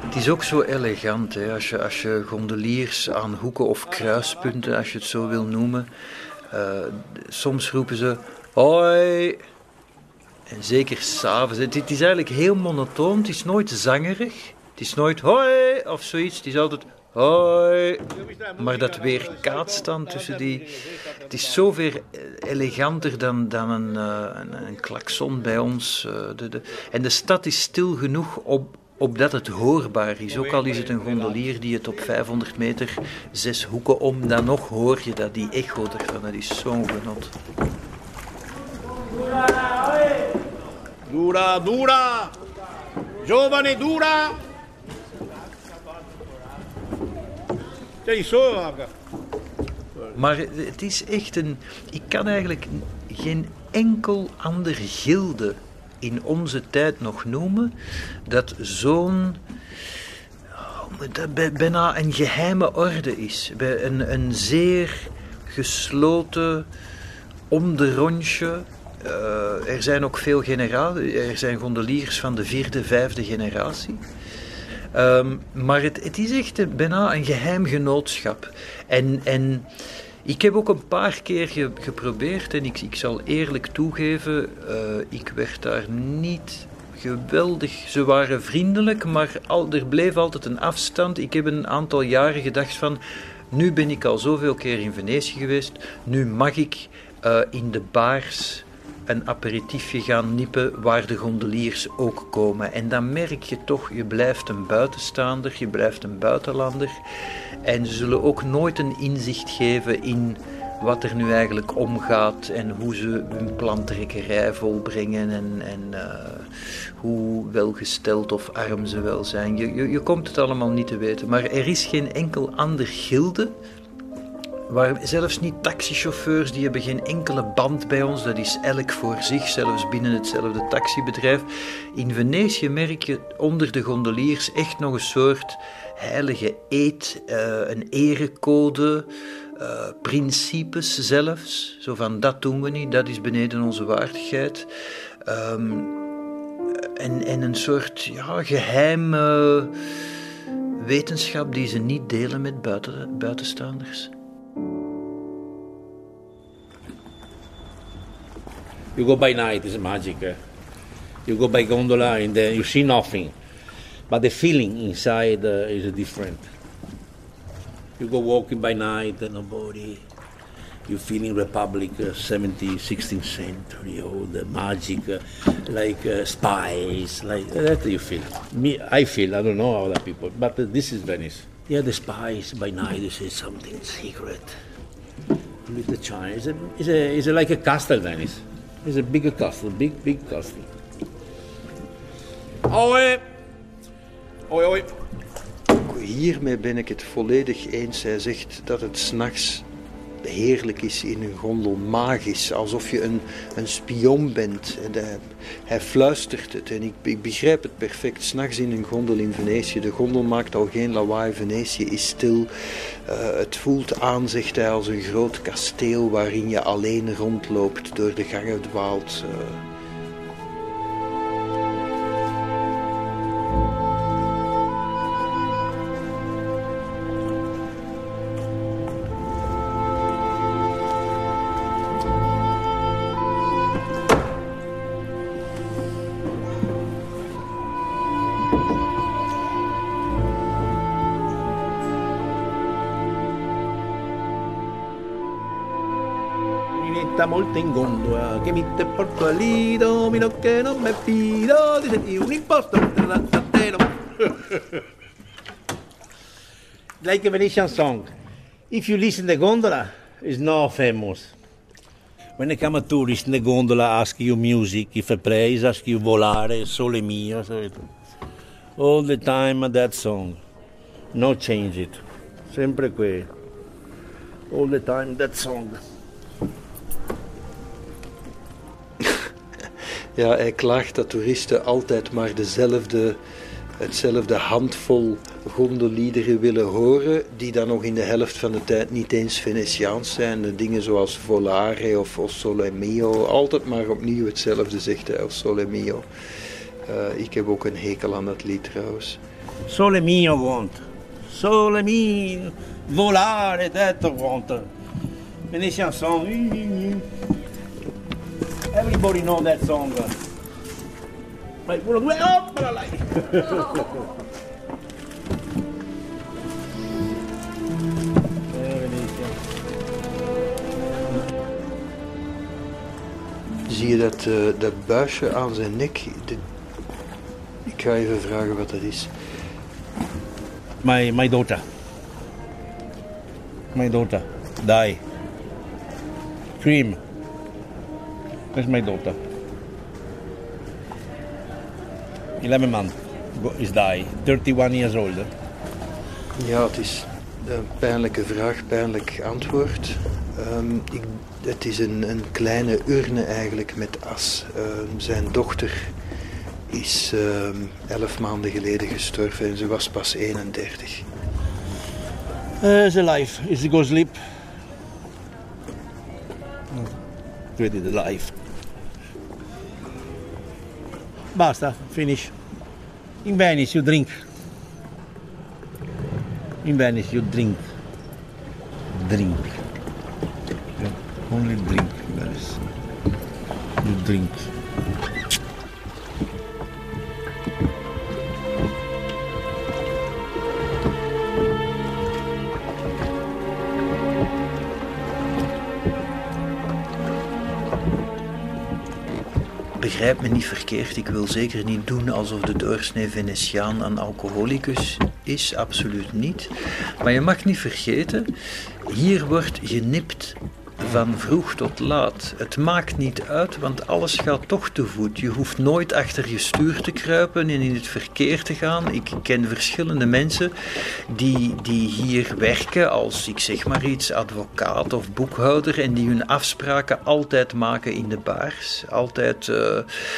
Het is ook zo elegant, hè? Als, je, als je gondeliers aan hoeken of kruispunten, als je het zo wil noemen, uh, soms roepen ze hoi. En zeker s'avonds. Het, het is eigenlijk heel monotoon, het is nooit zangerig. Het is nooit hoi of zoiets, het is altijd hoi. Maar dat weer kaatst dan tussen die... Het is zoveel eleganter dan, dan een, uh, een, een klakson bij ons. Uh, de, de, en de stad is stil genoeg op, opdat het hoorbaar is. Ook al is het een gondelier die het op 500 meter zes hoeken om, dan nog hoor je dat, die echo ervan. Dat is zo'n genot. Dura, dura! Giovane, dura! Maar het is echt een. Ik kan eigenlijk geen enkel ander gilde in onze tijd nog noemen dat zo'n. bijna een geheime orde is. Een, een zeer gesloten, om de rondje. Uh, er zijn ook veel generaties. Er zijn gondeliers van de vierde, vijfde generatie. Um, maar het, het, is echt bijna een geheim genootschap. En, en ik heb ook een paar keer ge, geprobeerd, en ik, ik zal eerlijk toegeven, uh, ik werd daar niet geweldig. Ze waren vriendelijk, maar er bleef altijd een afstand. Ik heb een aantal jaren gedacht van, nu ben ik al zoveel keer in Venetië geweest, nu mag ik uh, in de baars een aperitiefje gaan nippen waar de gondeliers ook komen. En dan merk je toch, je blijft een buitenstaander, je blijft een buitenlander. En ze zullen ook nooit een inzicht geven in wat er nu eigenlijk omgaat en hoe ze hun plantrekkerij volbrengen en, en uh, hoe welgesteld of arm ze wel zijn. Je, je, je komt het allemaal niet te weten, maar er is geen enkel ander gilde Waar zelfs niet taxichauffeurs, die hebben geen enkele band bij ons. Dat is elk voor zich, zelfs binnen hetzelfde taxibedrijf. In Venetië merk je onder de gondeliers echt nog een soort heilige eed, uh, een erecode, uh, principes zelfs. Zo van, dat doen we niet, dat is beneden onze waardigheid. Um, en, en een soort ja, geheime wetenschap die ze niet delen met buiten, buitenstaanders. You go by night, it's magic. You go by gondola and then you see nothing. But the feeling inside uh, is different. You go walking by night and nobody. You feeling Republic, uh, 17th, 16th century, all the magic, uh, like uh, spice, like that you feel. Me, I feel, I don't know other people, but uh, this is Venice. Yeah, the spies by night, you see something secret. With the China, it's, a, it's, a, it's a, like a castle, Venice. Is a big castle, big, big castle. Hoi! Hoi, hoi. Hiermee ben ik het volledig eens. Hij zegt dat het s'nachts heerlijk is in een gondel, magisch, alsof je een, een spion bent. En hij, hij fluistert het en ik, begrijp het perfect. S'nachts in een gondel in Venetië, de gondel maakt al geen lawaai, Venetië is stil. Uh, het voelt aan, zegt hij, als een groot kasteel waarin je alleen rondloopt, door de gangen dwaalt. Uh, molto in gondola che mi te porto al lido, meno che non me fido di un imposto *laughs* like a Venetian song. If you listen the gondola, it's not famous. When they come a tourist in the gondola, ask you music, if a place, ask you volare, sole mio. All the time that song. No change it. Sempre qui. All the time that song. Ja, hij klaagt dat toeristen altijd maar dezelfde, hetzelfde handvol gondeliederen willen horen, die dan nog in de helft van de tijd niet eens Venetiaans zijn. De dingen zoals Volare of O Sole Mio, altijd maar opnieuw hetzelfde zegt hij, O Sole Mio. Uh, ik heb ook een hekel aan dat lied trouwens. Sole mio want. Sole mio, volare, tetto want. Venetian song. Everybody know that song. Right, uno, due, oh, me la like. Zie je dat, uh, dat buisje aan zijn nek? De... Ik ga even vragen wat dat is. My, my daughter. My daughter. Die. Cream. That's my daughter. 11 months is die. 31 years old. Ja, het is een pijnlijke vraag, pijnlijk antwoord. Um, ik, het is een, een, kleine urne eigenlijk met as. Um, zijn dochter is um, elf maanden geleden gestorven en ze was pas 31. Uh, is alive. Is he go sleep? Ready the life. Basta, finish. In Venice you drink. In Venice you drink. Drink. Yeah, only drink in Venice. You drink. Begrijp me niet verkeerd, ik wil zeker niet doen alsof de doorsnee Venetiaan een alcoholicus is, absoluut niet. Maar je mag niet vergeten, hier wordt genipt van vroeg tot laat. Het maakt niet uit, want alles gaat toch te voet. Je hoeft nooit achter je stuur te kruipen en in het verkeer te gaan. Ik ken verschillende mensen die, die hier werken als, ik zeg maar iets, advocaat of boekhouder en die hun afspraken altijd maken in de baars. Altijd uh,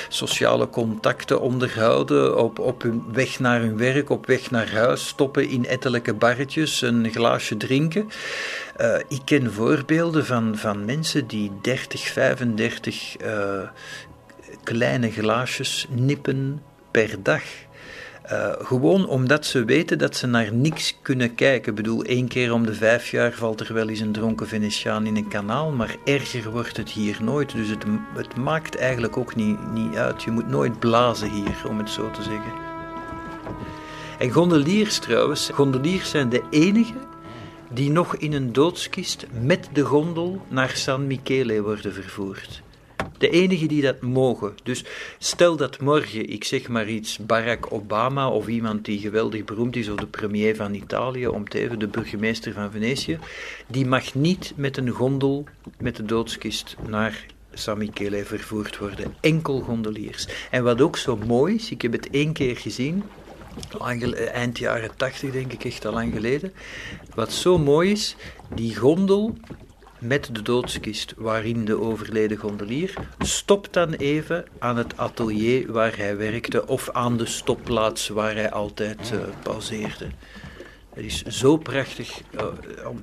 sociale contacten onderhouden op, op hun weg naar hun werk, op weg naar huis, stoppen in ettelijke barretjes, een glaasje drinken. Uh, ik ken voorbeelden van, van mensen die 30, 35 uh, kleine glaasjes nippen per dag. Uh, gewoon omdat ze weten dat ze naar niks kunnen kijken. Ik bedoel, één keer om de vijf jaar valt er wel eens een dronken Venetiaan in een kanaal, maar erger wordt het hier nooit. Dus het, het maakt eigenlijk ook niet, niet uit. Je moet nooit blazen hier, om het zo te zeggen. En gondeliers trouwens, gondeliers zijn de enige die nog in een doodskist met de gondel naar San Michele worden vervoerd. De enige die dat mogen. Dus stel dat morgen, ik zeg maar iets, Barack Obama of iemand die geweldig beroemd is, of de premier van Italië, om te even de burgemeester van Venetië, die mag niet met een gondel met de doodskist naar San Michele vervoerd worden. Enkel gondeliers. En wat ook zo mooi is, ik heb het één keer gezien, eind jaren 80 denk ik, echt al lang geleden. Wat zo mooi is, die gondel met de doodskist waarin de overleden gondelier stopt dan even aan het atelier waar hij werkte of aan de stopplaats waar hij altijd uh, pauzeerde. Het is zo prachtig.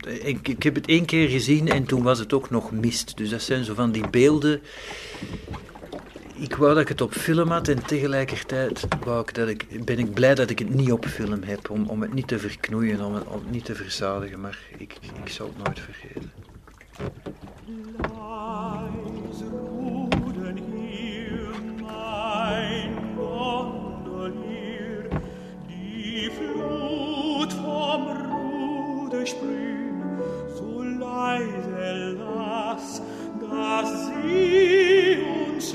Ik, ik heb het één keer gezien en toen was het ook nog mist. Dus dat zijn zo van die beelden ik wou dat ik het op film had en tegelijkertijd wou ik dat ik, ben ik blij dat ik het niet op film heb. Om, om het niet te verknoeien, om het, om niet te verzadigen. Maar ik, ik zal het nooit vergeten. so sie uns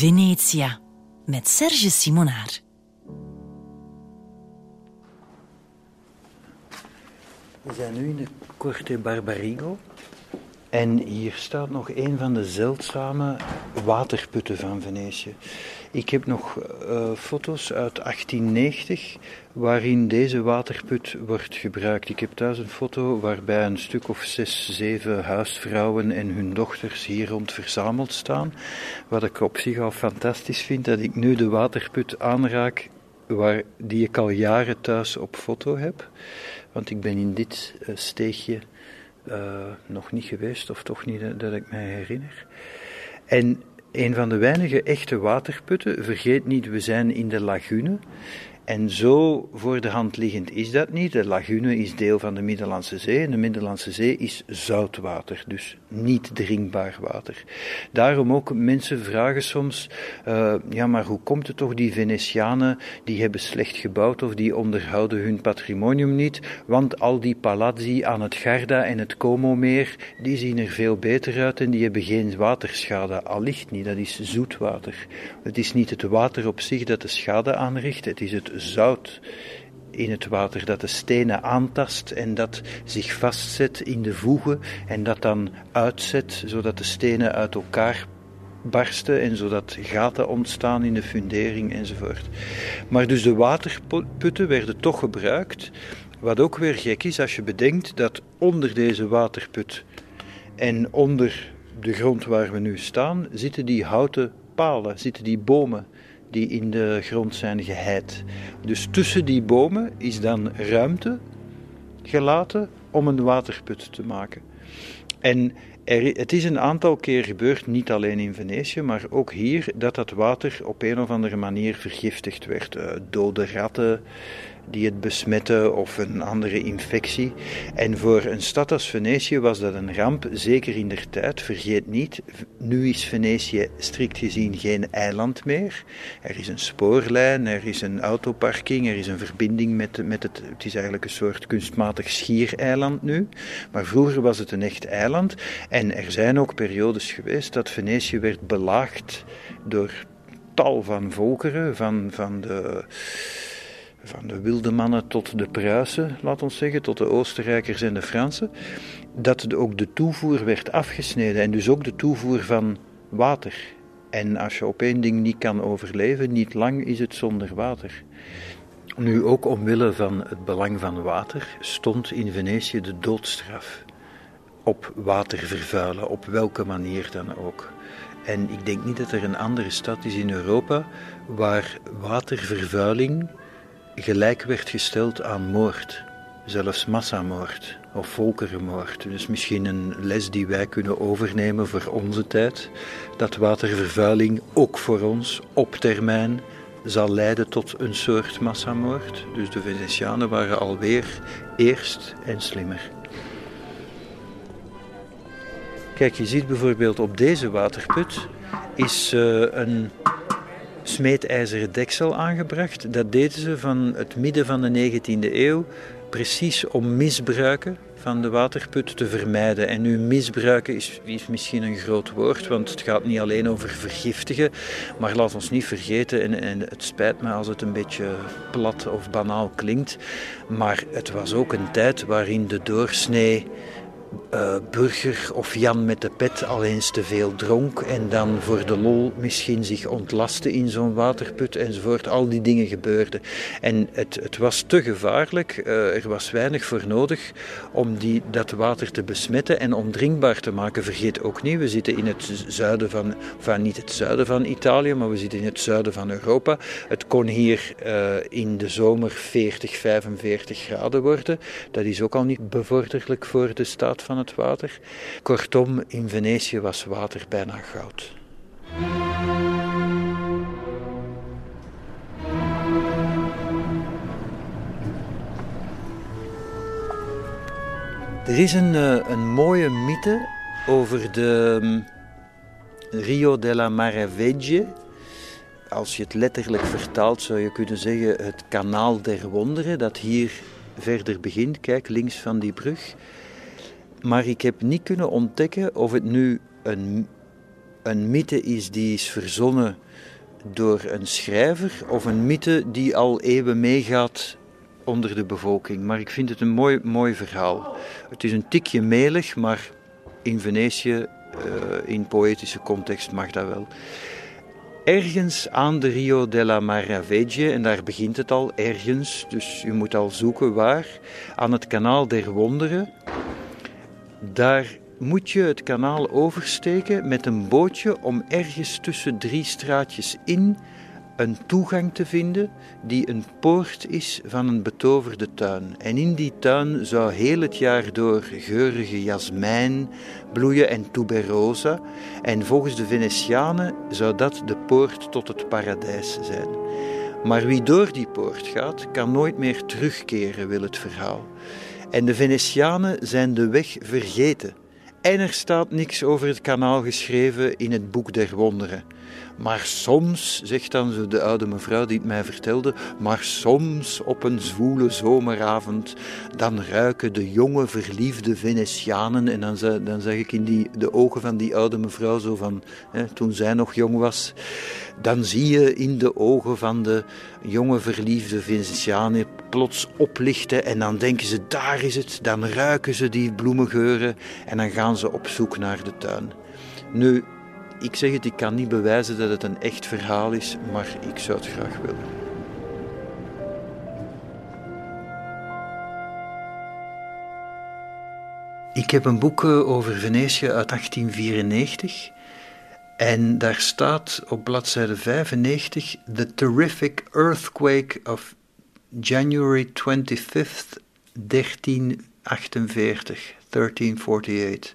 Venetia met Serge Simonaar. We zijn nu in de Corte Barbarigo. En hier staat nog een van de zeldzame waterputten van Venetië. Ik heb nog uh, foto's uit 1890 waarin deze waterput wordt gebruikt. Ik heb thuis een foto waarbij een stuk of zes, zeven huisvrouwen en hun dochters hier rond verzameld staan. Wat ik op zich al fantastisch vind, dat ik nu de waterput aanraak waar, die ik al jaren thuis op foto heb. Want ik ben in dit uh, steegje uh, nog niet geweest, of toch niet dat ik mij herinner. En een van de weinige echte waterputten, vergeet niet, we zijn in de lagune. En zo voor de hand liggend is dat niet. De lagune is deel van de Middellandse Zee en de Middellandse Zee is zoutwater, dus niet drinkbaar water. Daarom ook mensen vragen soms, uh, ja maar hoe komt het toch die Venetianen die hebben slecht gebouwd of die onderhouden hun patrimonium niet, want al die palazzi aan het Garda en het Como-meer, die zien er veel beter uit en die hebben geen waterschade. Allicht niet, dat is zoetwater. Het is niet het water op zich dat de schade aanricht, het is het zout in het water dat de stenen aantast en dat zich vastzet in de voegen en dat dan uitzet zodat de stenen uit elkaar barsten en zodat gaten ontstaan in de fundering enzovoort. Maar dus de waterputten werden toch gebruikt, wat ook weer gek is als je bedenkt dat onder deze waterput en onder de grond waar we nu staan zitten die houten palen, zitten die bomen die in de grond zijn geheid. Dus tussen die bomen is dan ruimte gelaten om een waterput te maken. En er, het is een aantal keer gebeurd, niet alleen in Venetië, maar ook hier, dat dat water op een of andere manier vergiftigd werd. Uh, dode ratten, die het besmetten of een andere infectie. En voor een stad als Venetië was dat een ramp, zeker in der tijd. Vergeet niet, nu is Venetië strikt gezien geen eiland meer. Er is een spoorlijn, er is een autoparking, er is een verbinding met, met het. Het is eigenlijk een soort kunstmatig schiereiland nu. Maar vroeger was het een echt eiland. En er zijn ook periodes geweest dat Venetië werd belaagd door tal van volkeren, van, van de van de wilde mannen tot de Pruisen, laat ons zeggen, tot de Oostenrijkers en de Fransen, dat ook de toevoer werd afgesneden en dus ook de toevoer van water. En als je op één ding niet kan overleven, niet lang is het zonder water. Nu ook omwille van het belang van water stond in Venetië de doodstraf op water vervuilen, op welke manier dan ook. En ik denk niet dat er een andere stad is in Europa waar watervervuiling gelijk werd gesteld aan moord, zelfs massamoord of volkerenmoord. Dus misschien een les die wij kunnen overnemen voor onze tijd, dat watervervuiling ook voor ons op termijn zal leiden tot een soort massamoord. Dus de Venetianen waren alweer eerst en slimmer. Kijk, je ziet bijvoorbeeld op deze waterput is uh, een smeedijzeren deksel aangebracht. Dat deden ze van het midden van de 19e eeuw, precies om misbruiken van de waterput te vermijden. En nu misbruiken is, is, misschien een groot woord, want het gaat niet alleen over vergiftigen, maar laat ons niet vergeten, en, en het spijt me als het een beetje plat of banaal klinkt, maar het was ook een tijd waarin de doorsnee uh, burger of Jan met de pet al eens te veel dronk en dan voor de lol misschien zich ontlastte in zo'n waterput enzovoort. Al die dingen gebeurden. En het, het was te gevaarlijk, uh, er was weinig voor nodig om die, dat water te besmetten en ondrinkbaar te maken. Vergeet ook niet, we zitten in het zuiden van, van niet het zuiden van Italië, maar we zitten in het zuiden van Europa. Het kon hier uh, in de zomer 40, 45 graden worden. Dat is ook al niet bevorderlijk voor de staat van het water. Kortom, in Venetië was water bijna goud. Er is een, eh, een mooie mythe over de mm, Rio della Maraveglie. Als je het letterlijk vertaalt zou je kunnen zeggen het kanaal der wonderen dat hier verder begint. Kijk, links van die brug. Maar ik heb niet kunnen ontdekken of het nu een, een mythe is die is verzonnen door een schrijver of een mythe die al eeuwen meegaat onder de bevolking. Maar ik vind het een mooi, mooi verhaal. Het is een tikje melig, maar in Venetië, uh, in poëtische context, mag dat wel. Ergens aan de Rio della Maravegge, en daar begint het al, ergens, dus je moet al zoeken waar, aan het kanaal der wonderen, daar moet je het kanaal oversteken met een bootje om ergens tussen drie straatjes in een toegang te vinden die een poort is van een betoverde tuin. En in die tuin zou heel het jaar door geurige jasmijn bloeien en tuberosa. En volgens de Venetianen zou dat de poort tot het paradijs zijn. Maar wie door die poort gaat, kan nooit meer terugkeren, wil het verhaal. En de Venetianen zijn de weg vergeten. En er staat niks over het kanaal geschreven in het Boek der Wonderen. Maar soms, zegt dan de oude mevrouw die het mij vertelde, maar soms op een zwoele zomeravond, dan ruiken de jonge verliefde Venetianen, en dan, dan zeg ik in die, de ogen van die oude mevrouw zo van, hè, toen zij nog jong was, dan zie je in de ogen van de jonge verliefde Venetianen plots oplichten en dan denken ze, daar is het, dan ruiken ze die bloemengeuren en dan gaan ze op zoek naar de tuin. Nu, ik zeg het, ik kan niet bewijzen dat het een echt verhaal is, maar ik zou het graag willen. Ik heb een boek eh, over Venetië uit 1894 en daar staat op bladzijde 95 The Terrific Earthquake of January 25th, 1348, 1348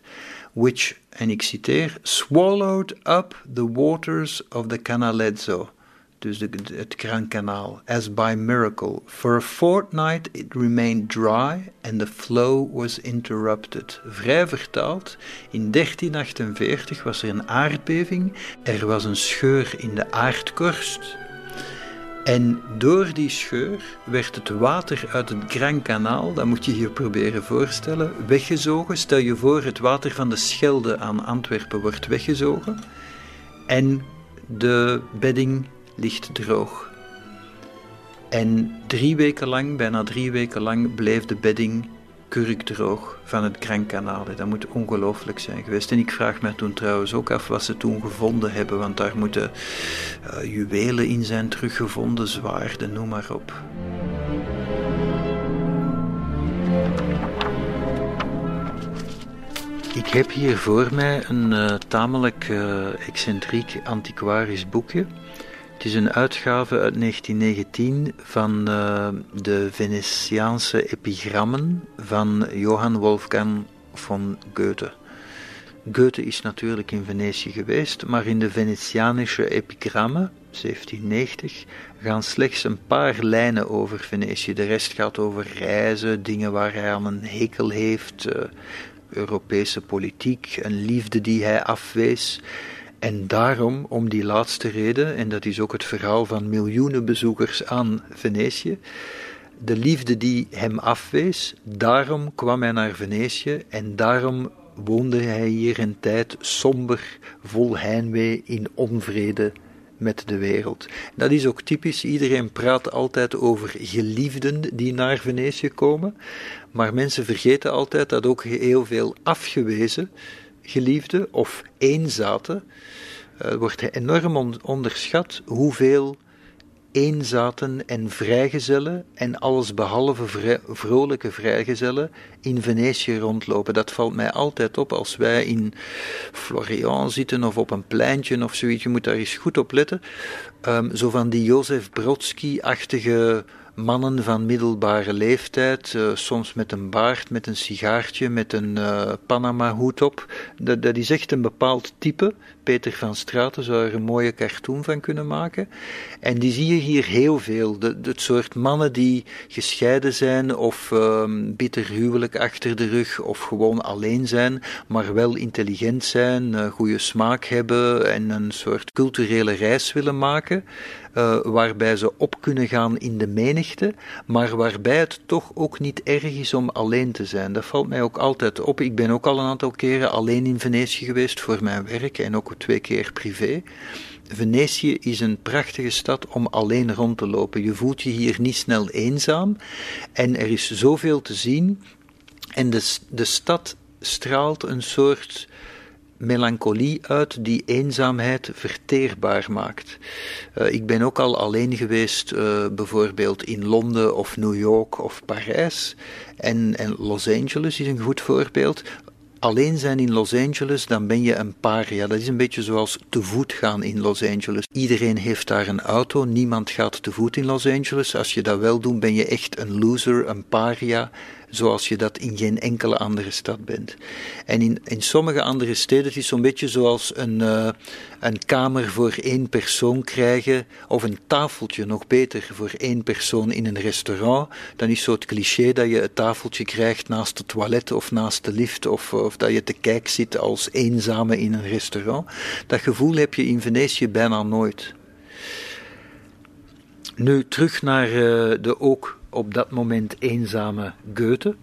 which, en ik citeer, swallowed up the waters of the Canalezzo, dus de, het Kanaal, as by miracle. For a fortnight it remained dry and the flow was interrupted. Vrij vertaald, in 1348 was er een aardbeving, er was een scheur in de aardkorst en door die scheur werd het water uit het Grand Kanaal, dat moet je je proberen voorstellen, weggezogen. Stel je voor, het water van de Schelde aan Antwerpen wordt weggezogen en de bedding ligt droog. En drie weken lang, bijna drie weken lang, bleef de bedding kurkdroog van het Grand Kanaal. Dat moet ongelooflijk zijn geweest. En ik vraag me toen trouwens ook af wat ze toen gevonden hebben, want daar moeten uh, juwelen in zijn teruggevonden, zwaarden, noem maar op. Ik heb hier voor mij een uh, tamelijk uh, excentriek antiquarisch boekje. Het is een uitgave uit 1919 van uh, de Venetiaanse epigrammen van Johann Wolfgang von Goethe. Goethe is natuurlijk in Venetië geweest, maar in de Venetianische epigrammen, 1790, gaan slechts een paar lijnen over Venetië. De rest gaat over reizen, dingen waar hij aan een hekel heeft, uh, Europese politiek, een liefde die hij afwees. En daarom, om die laatste reden, en dat is ook het verhaal van miljoenen bezoekers aan Venetië, de liefde die hem afwees, daarom kwam hij naar Venetië en daarom woonde hij hier een tijd somber, vol heimwee, in onvrede met de wereld. Dat is ook typisch, iedereen praat altijd over geliefden die naar Venetië komen, maar mensen vergeten altijd dat ook heel veel afgewezen geliefden of eenzaten, wordt enorm onderschat hoeveel eenzaten en vrijgezellen en alles behalve vrolijke vrijgezellen in Venetië rondlopen. Dat valt mij altijd op als wij in Florian zitten of op een pleintje of zoiets. Je moet daar eens goed op letten. Um, zo van die Jozef Brodsky-achtige mannen van middelbare leeftijd, uh, soms met een baard, met een sigaartje, met een uh, Panama-hoed op. Dat is echt een bepaald type. Peter van Straten zou er een mooie cartoon van kunnen maken. En die zie je hier heel veel. De, het soort mannen die gescheiden zijn of um, bitter huwelijk achter de rug of gewoon alleen zijn, maar wel intelligent zijn, uh, goede smaak hebben en een soort culturele reis willen maken. Uh, waarbij ze op kunnen gaan in de menigte, maar waarbij het toch ook niet erg is om alleen te zijn. Dat valt mij ook altijd op. Ik ben ook al een aantal keren alleen in Venetië geweest voor mijn werk en ook twee keer privé. Venetië is een prachtige stad om alleen rond te lopen. Je voelt je hier niet snel eenzaam en er is zoveel te zien. En de, de stad straalt een soort melancholie uit die eenzaamheid verteerbaar maakt. Uh, ik ben ook al alleen geweest, uh, bijvoorbeeld in Londen of New York of Parijs. En, en Los Angeles is een goed voorbeeld alleen zijn in Los Angeles, dan ben je een paria. Dat is een beetje zoals te voet gaan in Los Angeles. Iedereen heeft daar een auto, niemand gaat te voet in Los Angeles. Als je dat wel doet, ben je echt een loser, een paria zoals je dat in geen enkele andere stad bent. En in, in sommige andere steden het is zo'n beetje zoals een, uh, een kamer voor één persoon krijgen, of een tafeltje nog beter voor één persoon in een restaurant. Dan is zo het cliché dat je het tafeltje krijgt naast het toilet of naast de lift, of, of dat je te kijk zit als eenzame in een restaurant. Dat gevoel heb je in Venetië bijna nooit. Nu terug naar uh, de ook op dat moment eenzame Goethe,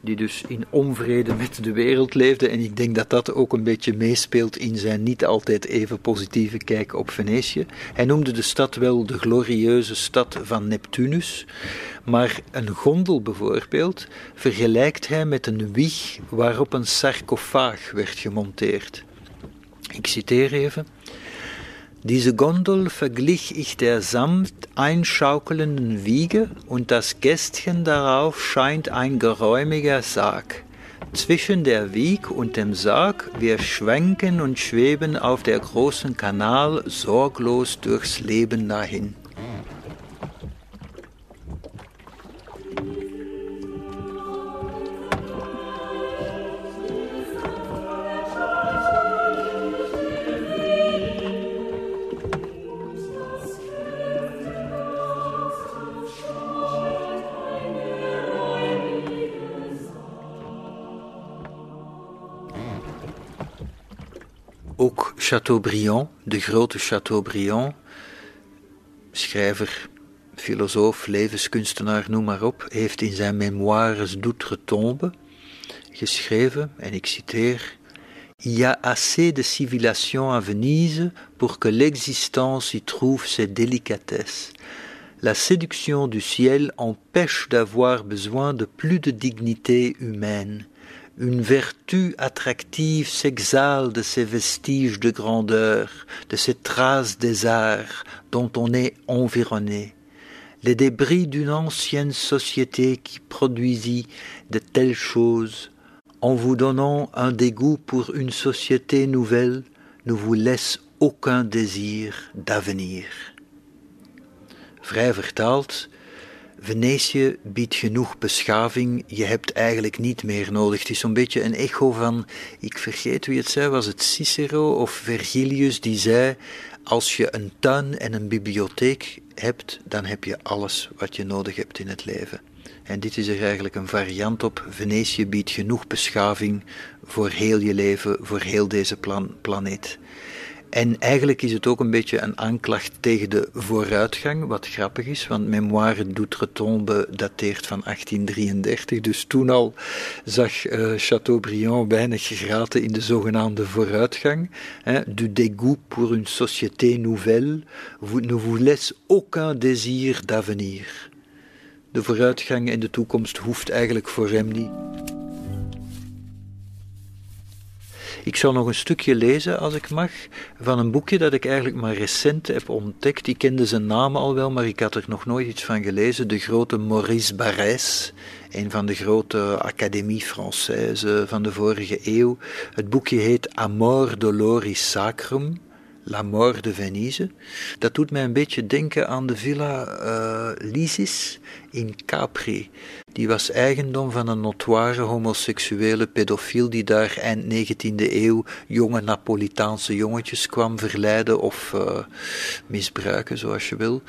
die dus in onvrede met de wereld leefde. En ik denk dat dat ook een beetje meespeelt in zijn niet altijd even positieve kijk op Venetië. Hij noemde de stad wel de glorieuze stad van Neptunus. Maar een gondel bijvoorbeeld vergelijkt hij met een wieg waarop een sarcofaag werd gemonteerd. Ik citeer even. Diese Gondel verglich ich der samt einschaukelnden Wiege, und das Gästchen darauf scheint ein geräumiger Sarg. Zwischen der Wieg und dem Sarg wir schwenken und schweben auf der großen Kanal sorglos durchs Leben dahin. Chateaubriand, de grote Chateaubriand, schrijver, filosoof, levenskunstenaar, noem maar op, heeft in zijn memoires d'outre-tombe geschreven, en ik citeer, Il y a assez de civilisation à Venise pour que l'existence y trouve ses délicatesses. La séduction du ciel empêche d'avoir besoin de plus de dignité humaine une vertu attractive s'exhale de ces vestiges de grandeur, de ces traces des arts dont on est environné, les débris d'une ancienne société qui produisit de telles choses, en vous donnant un dégoût pour une société nouvelle, ne vous laisse aucun désir d'avenir. Vrij Venetië biedt genoeg beschaving, je hebt eigenlijk niet meer nodig. Het is zo'n beetje een echo van, ik vergeet wie het zei, was het Cicero of Vergilius die zei, als je een tuin en een bibliotheek hebt, dan heb je alles wat je nodig hebt in het leven. En dit is er eigenlijk een variant op. Venetië biedt genoeg beschaving voor heel je leven, voor heel deze plan planeet. En eigenlijk is het ook een beetje een aanklacht tegen de vooruitgang, wat grappig is, want Memoire d'Outre-Tombe dateert van 1833, dus toen al zag uh, Chateaubriand weinig graten in de zogenaamde vooruitgang. Du dégoût pour une société nouvelle vous, ne vous laisse aucun désir d'avenir. De vooruitgang en de toekomst hoeft eigenlijk voor hem niet. Ik zal nog een stukje lezen, als ik mag, van een boekje dat ik eigenlijk maar recent heb ontdekt. Ik kende zijn naam al wel, maar ik had er nog nooit iets van gelezen. De grote Maurice Barrès, een van de grote Académie Française van de vorige eeuw. Het boekje heet Amor Doloris Sacrum, La Mort de Venise. Dat doet mij een beetje denken aan de villa uh, Lysis in Capri. Die was eigendom van een notoire homoseksuele pedofiel die daar eind 19e eeuw jonge Napolitaanse jongetjes kwam verleiden of uh, misbruiken, zoals je wil.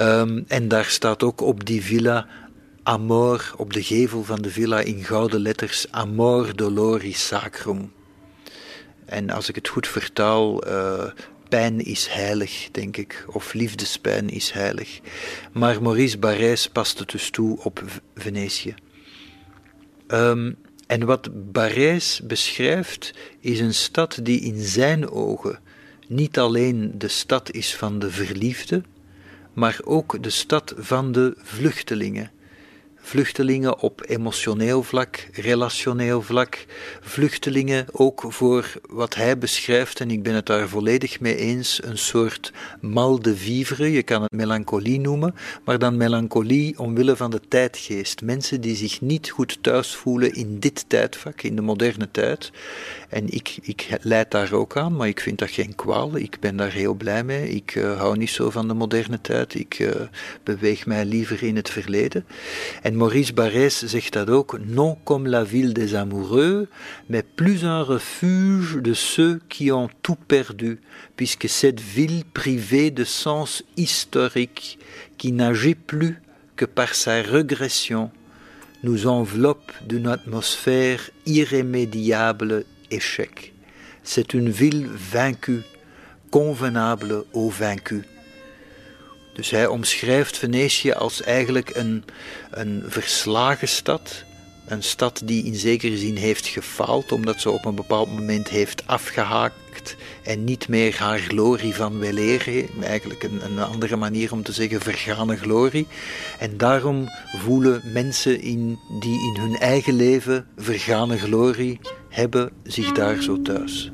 Um, en daar staat ook op die villa Amor, op de gevel van de villa in gouden letters, Amor Doloris Sacrum. En als ik het goed vertaal, uh, pijn is heilig, denk ik, of liefdespijn is heilig. Maar Maurice Barrès past het dus toe op Venetië. Um, en wat Barrès beschrijft, is een stad die in zijn ogen niet alleen de stad is van de verliefde, maar ook de stad van de vluchtelingen vluchtelingen op emotioneel vlak, relationeel vlak, vluchtelingen ook voor wat hij beschrijft, en ik ben het daar volledig mee eens, een soort mal de vivre, je kan het melancholie noemen, maar dan melancholie omwille van de tijdgeest. Mensen die zich niet goed thuis voelen in dit tijdvak, in de moderne tijd. En ik, ik leid daar ook aan, maar ik vind dat geen kwaal. Ik ben daar heel blij mee. Ik uh, hou niet zo van de moderne tijd. Ik uh, beweeg mij liever in het verleden. En Maurice Barrès zegt dat ook. Non comme la ville des amoureux, mais plus un refuge de ceux qui ont tout perdu, puisque cette ville privée de sens historique, qui n'agit plus que par sa régression, nous enveloppe d'une atmosphère irrémédiable échec. C'est une ville vaincue, convenable aux vaincus. Dus hij omschrijft Venetië als eigenlijk een, een verslagen stad, een stad die in zekere zin heeft gefaald, omdat ze op een bepaald moment heeft afgehaakt en niet meer haar glorie van weleer, eigenlijk een, een andere manier om te zeggen vergane glorie. En daarom voelen mensen in, die in hun eigen leven vergane glorie hebben zich daar zo thuis.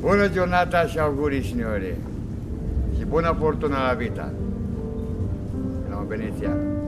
Buona giornata ci auguri signori. E buona fortuna alla vita. Siamo veneziani.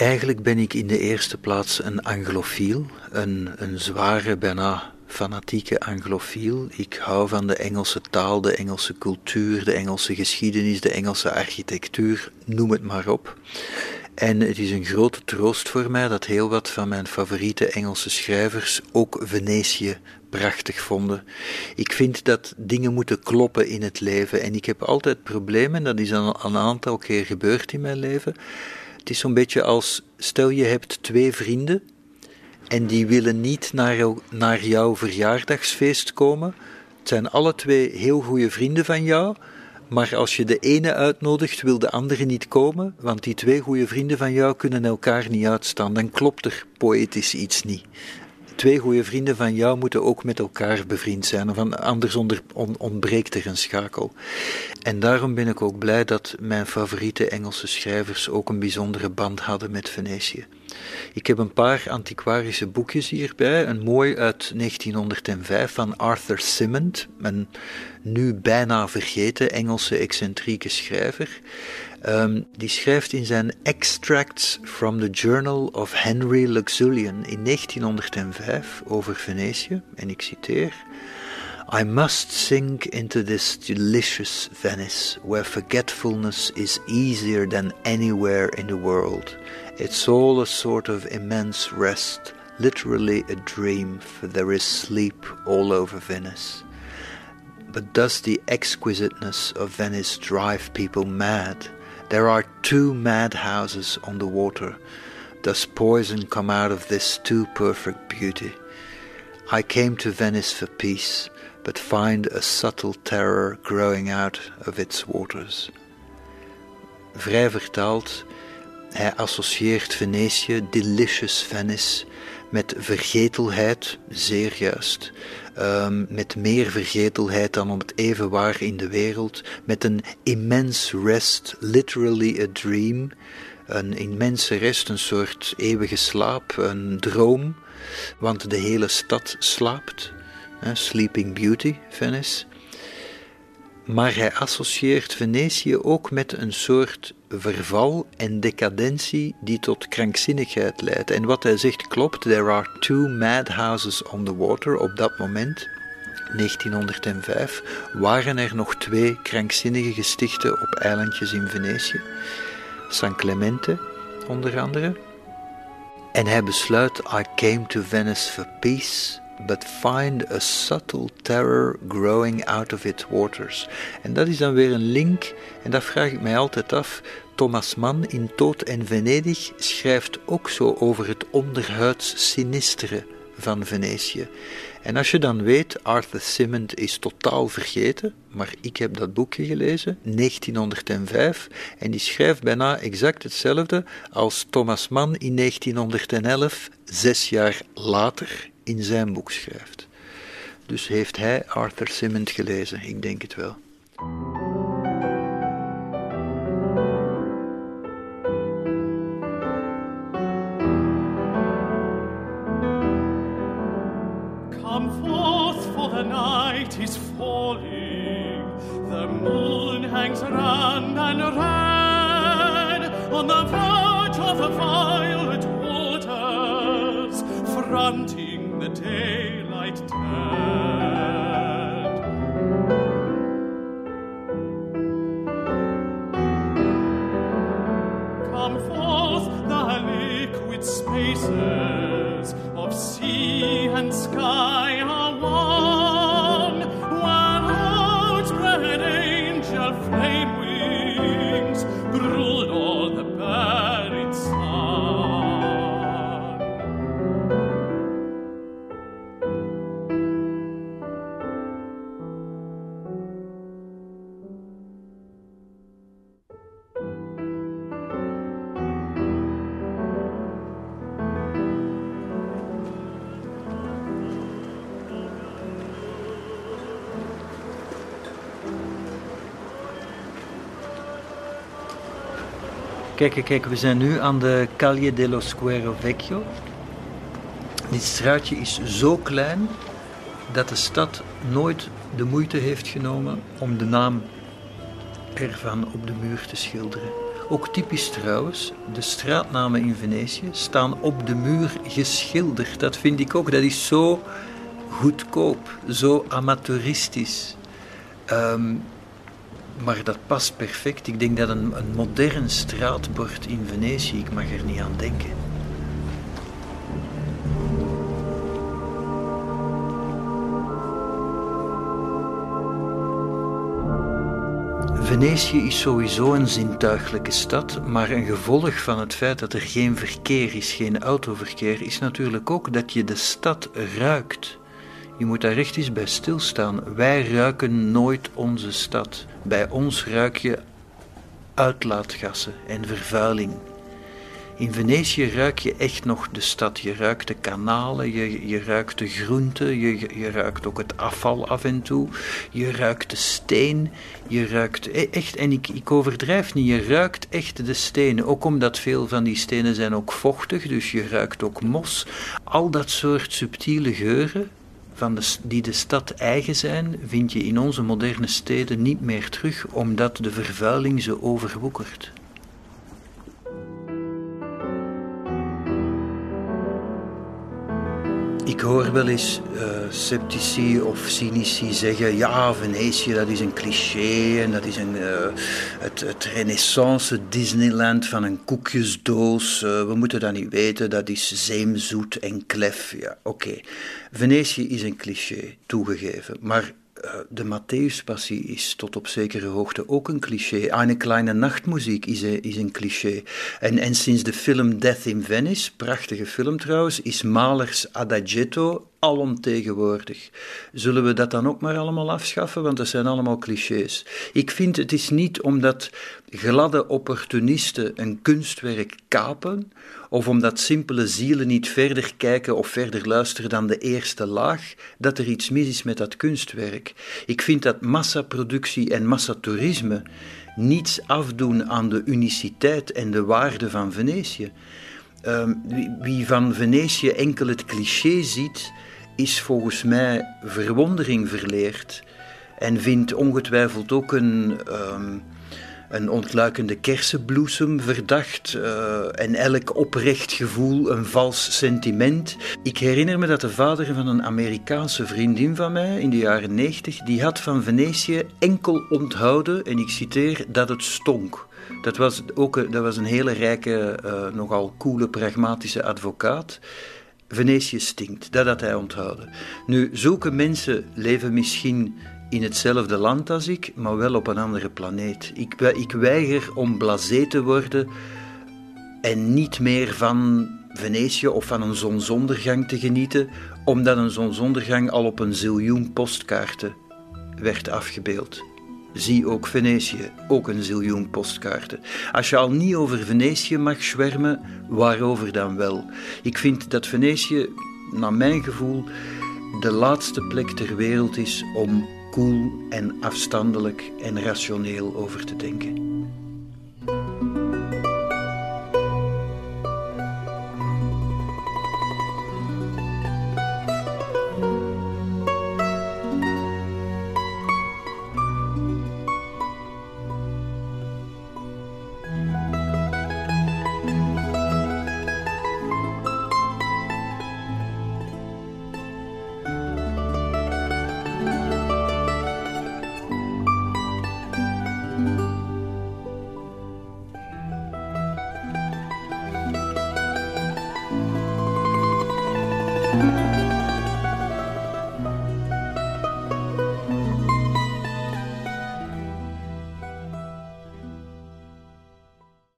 Eigenlijk ben ik in de eerste plaats een anglofiel, een, een zware, bijna fanatieke anglofiel. Ik hou van de Engelse taal, de Engelse cultuur, de Engelse geschiedenis, de Engelse architectuur, noem het maar op. En het is een grote troost voor mij dat heel wat van mijn favoriete Engelse schrijvers ook Venetië prachtig vonden. Ik vind dat dingen moeten kloppen in het leven en ik heb altijd problemen, dat is al een aantal keer gebeurd in mijn leven het is zo'n beetje als, stel je hebt twee vrienden en die willen niet naar, naar jouw verjaardagsfeest komen. Het zijn alle twee heel goede vrienden van jou, Maar als je de ene uitnodigt, wil de andere niet komen, want die twee goede vrienden van jou kunnen elkaar niet uitstaan. Dan klopt er poëtisch iets niet twee goede vrienden van jou moeten ook met elkaar bevriend zijn, of anders onder, ontbreekt er een schakel. En daarom ben ik ook blij dat mijn favoriete Engelse schrijvers ook een bijzondere band hadden met Venetië. Ik heb een paar antiquarische boekjes hierbij. Een mooi uit 1905 van Arthur Simmond, een nu bijna vergeten Engelse excentrieke schrijver. Um, die schrijft in zijn Extracts from the Journal of Henry Luxullian in 1905 over Venetië, en ik citeer. I must sink into this delicious Venice, where forgetfulness is easier than anywhere in the world. It's all a sort of immense rest, literally a dream, for there is sleep all over Venice. But does the exquisiteness of Venice drive people mad? There are two madhouses on the water. Does poison come out of this too perfect beauty? I came to Venice for peace, but find a subtle terror growing out of its waters. Vrij vertaald, hij associeert Venetië, delicious Venice, met vergetelheid, zeer juist, um, met meer vergetelheid dan om het even waar in de wereld, met een immense rest, literally a dream, een immense rest, een soort eeuwige slaap, een droom, want de hele stad slaapt. Sleeping Beauty, Venice. Maar hij associeert Venetië ook met een soort verval en decadentie die tot krankzinnigheid leidt. En wat hij zegt klopt, there are two madhouses on the water. Op dat moment, 1905, waren er nog twee krankzinnige gestichten op eilandjes in Venetië. San Clemente, onder andere. En hij besluit, I came to Venice for peace but find a subtle terror growing out of its waters. En dat is dan weer een link, en dat vraag ik mij altijd af. Thomas Mann in Tood en Venedig schrijft ook zo over het onderhuids sinistere van Venetië. En als je dan weet, Arthur Simmond is totaal vergeten, maar ik heb dat boekje gelezen, 1905, en die schrijft bijna exact hetzelfde als Thomas Mann in 1911, zes jaar later, in zijn boek schrijft. Dus heeft hij Arthur Simmond gelezen? Ik denk het wel. Come forth, for the night is falling. The moon hangs round and red on the verge of the violet waters, fronting the daylight dead. Come forth the liquid spaces of sea and sky Kijk, kijk, we zijn nu aan de Calle dello Square Vecchio. Dit straatje is zo klein dat de stad nooit de moeite heeft genomen om de naam ervan op de muur te schilderen. Ook typisch trouwens, de straatnamen in Venetië staan op de muur geschilderd. Dat vind ik ook, dat is zo goedkoop, zo amateuristisch. Ehm, maar dat past perfect. Ik denk dat een, een modern straatbord in Venetië, ik mag er niet aan denken. Venetië is sowieso een zintuiglijke stad, maar een gevolg van het feit dat er geen verkeer is, geen autoverkeer, is natuurlijk ook dat je de stad ruikt. Je moet daar echt eens bij stilstaan. Wij ruiken nooit onze stad. Bij ons ruik je uitlaatgassen en vervuiling. In Venetië ruik je echt nog de stad. Je ruikt de kanalen, je, je ruikt de groenten, je, je ruikt ook het afval af en toe. Je ruikt de steen, je ruikt e- echt, en ik, ik overdrijf niet, je ruikt echt de stenen. Ook omdat veel van die stenen zijn ook vochtig, dus je ruikt ook mos. Al dat soort subtiele geuren, van de, die de stad eigen zijn, vind je in onze moderne steden niet meer terug, omdat de vervuiling ze overwoekert. Ik hoor wel eens uh, sceptici of cynici zeggen: ja, Venetië dat is een cliché en dat is een, uh, het, het renaissance Disneyland van een koekjesdoos. Uh, we moeten dat niet weten, dat is zeemzoet en klef. Ja, oké. Venetië is een cliché, toegegeven. Maar eh, de Matthäuspassie is tot op zekere hoogte ook een cliché. Eine kleine nachtmuziek is, een, is een cliché. En, en sinds de film Death in Venice, prachtige film trouwens, is Malers Adagietto alomtegenwoordig. Zullen we dat dan ook maar allemaal afschaffen? Want dat zijn allemaal clichés. Ik vind het is niet omdat gladde opportunisten een kunstwerk kapen, of omdat simpele zielen niet verder kijken of verder luisteren dan de eerste laag, dat er iets mis is met dat kunstwerk. Ik vind dat massaproductie en massatoerisme niets afdoen aan de uniciteit en de waarde van Venetië. Um, wie, wie van Venetië enkel het cliché ziet, is volgens mij verwondering verleerd en vindt ongetwijfeld ook een, um, een ontluikende kersenbloesem verdacht uh, en elk oprecht gevoel een vals sentiment. Ik herinner me dat de vader van een Amerikaanse vriendin van mij in de jaren 90, die had van Venetië enkel onthouden, en ik citeer, dat het stonk. Dat was ook dat was een hele rijke, uh, nogal coole, pragmatische advocaat. Venetië stinkt, dat had hij onthouden. Nu, zulke mensen leven misschien in hetzelfde land als ik, maar wel op een andere planeet. Ik, ik weiger om blasé te worden en niet meer van Venetië of van een zonsondergang te genieten, omdat een zonsondergang al op een ziljoen postkaarten werd afgebeeld. Zie ook Venetië, ook een ziljoen postkaarten. Als je al niet over Venetië mag zwermen, waarover dan wel? Ik vind dat Venetië, naar mijn gevoel, de laatste plek ter wereld is om koel en afstandelijk en rationeel over te denken.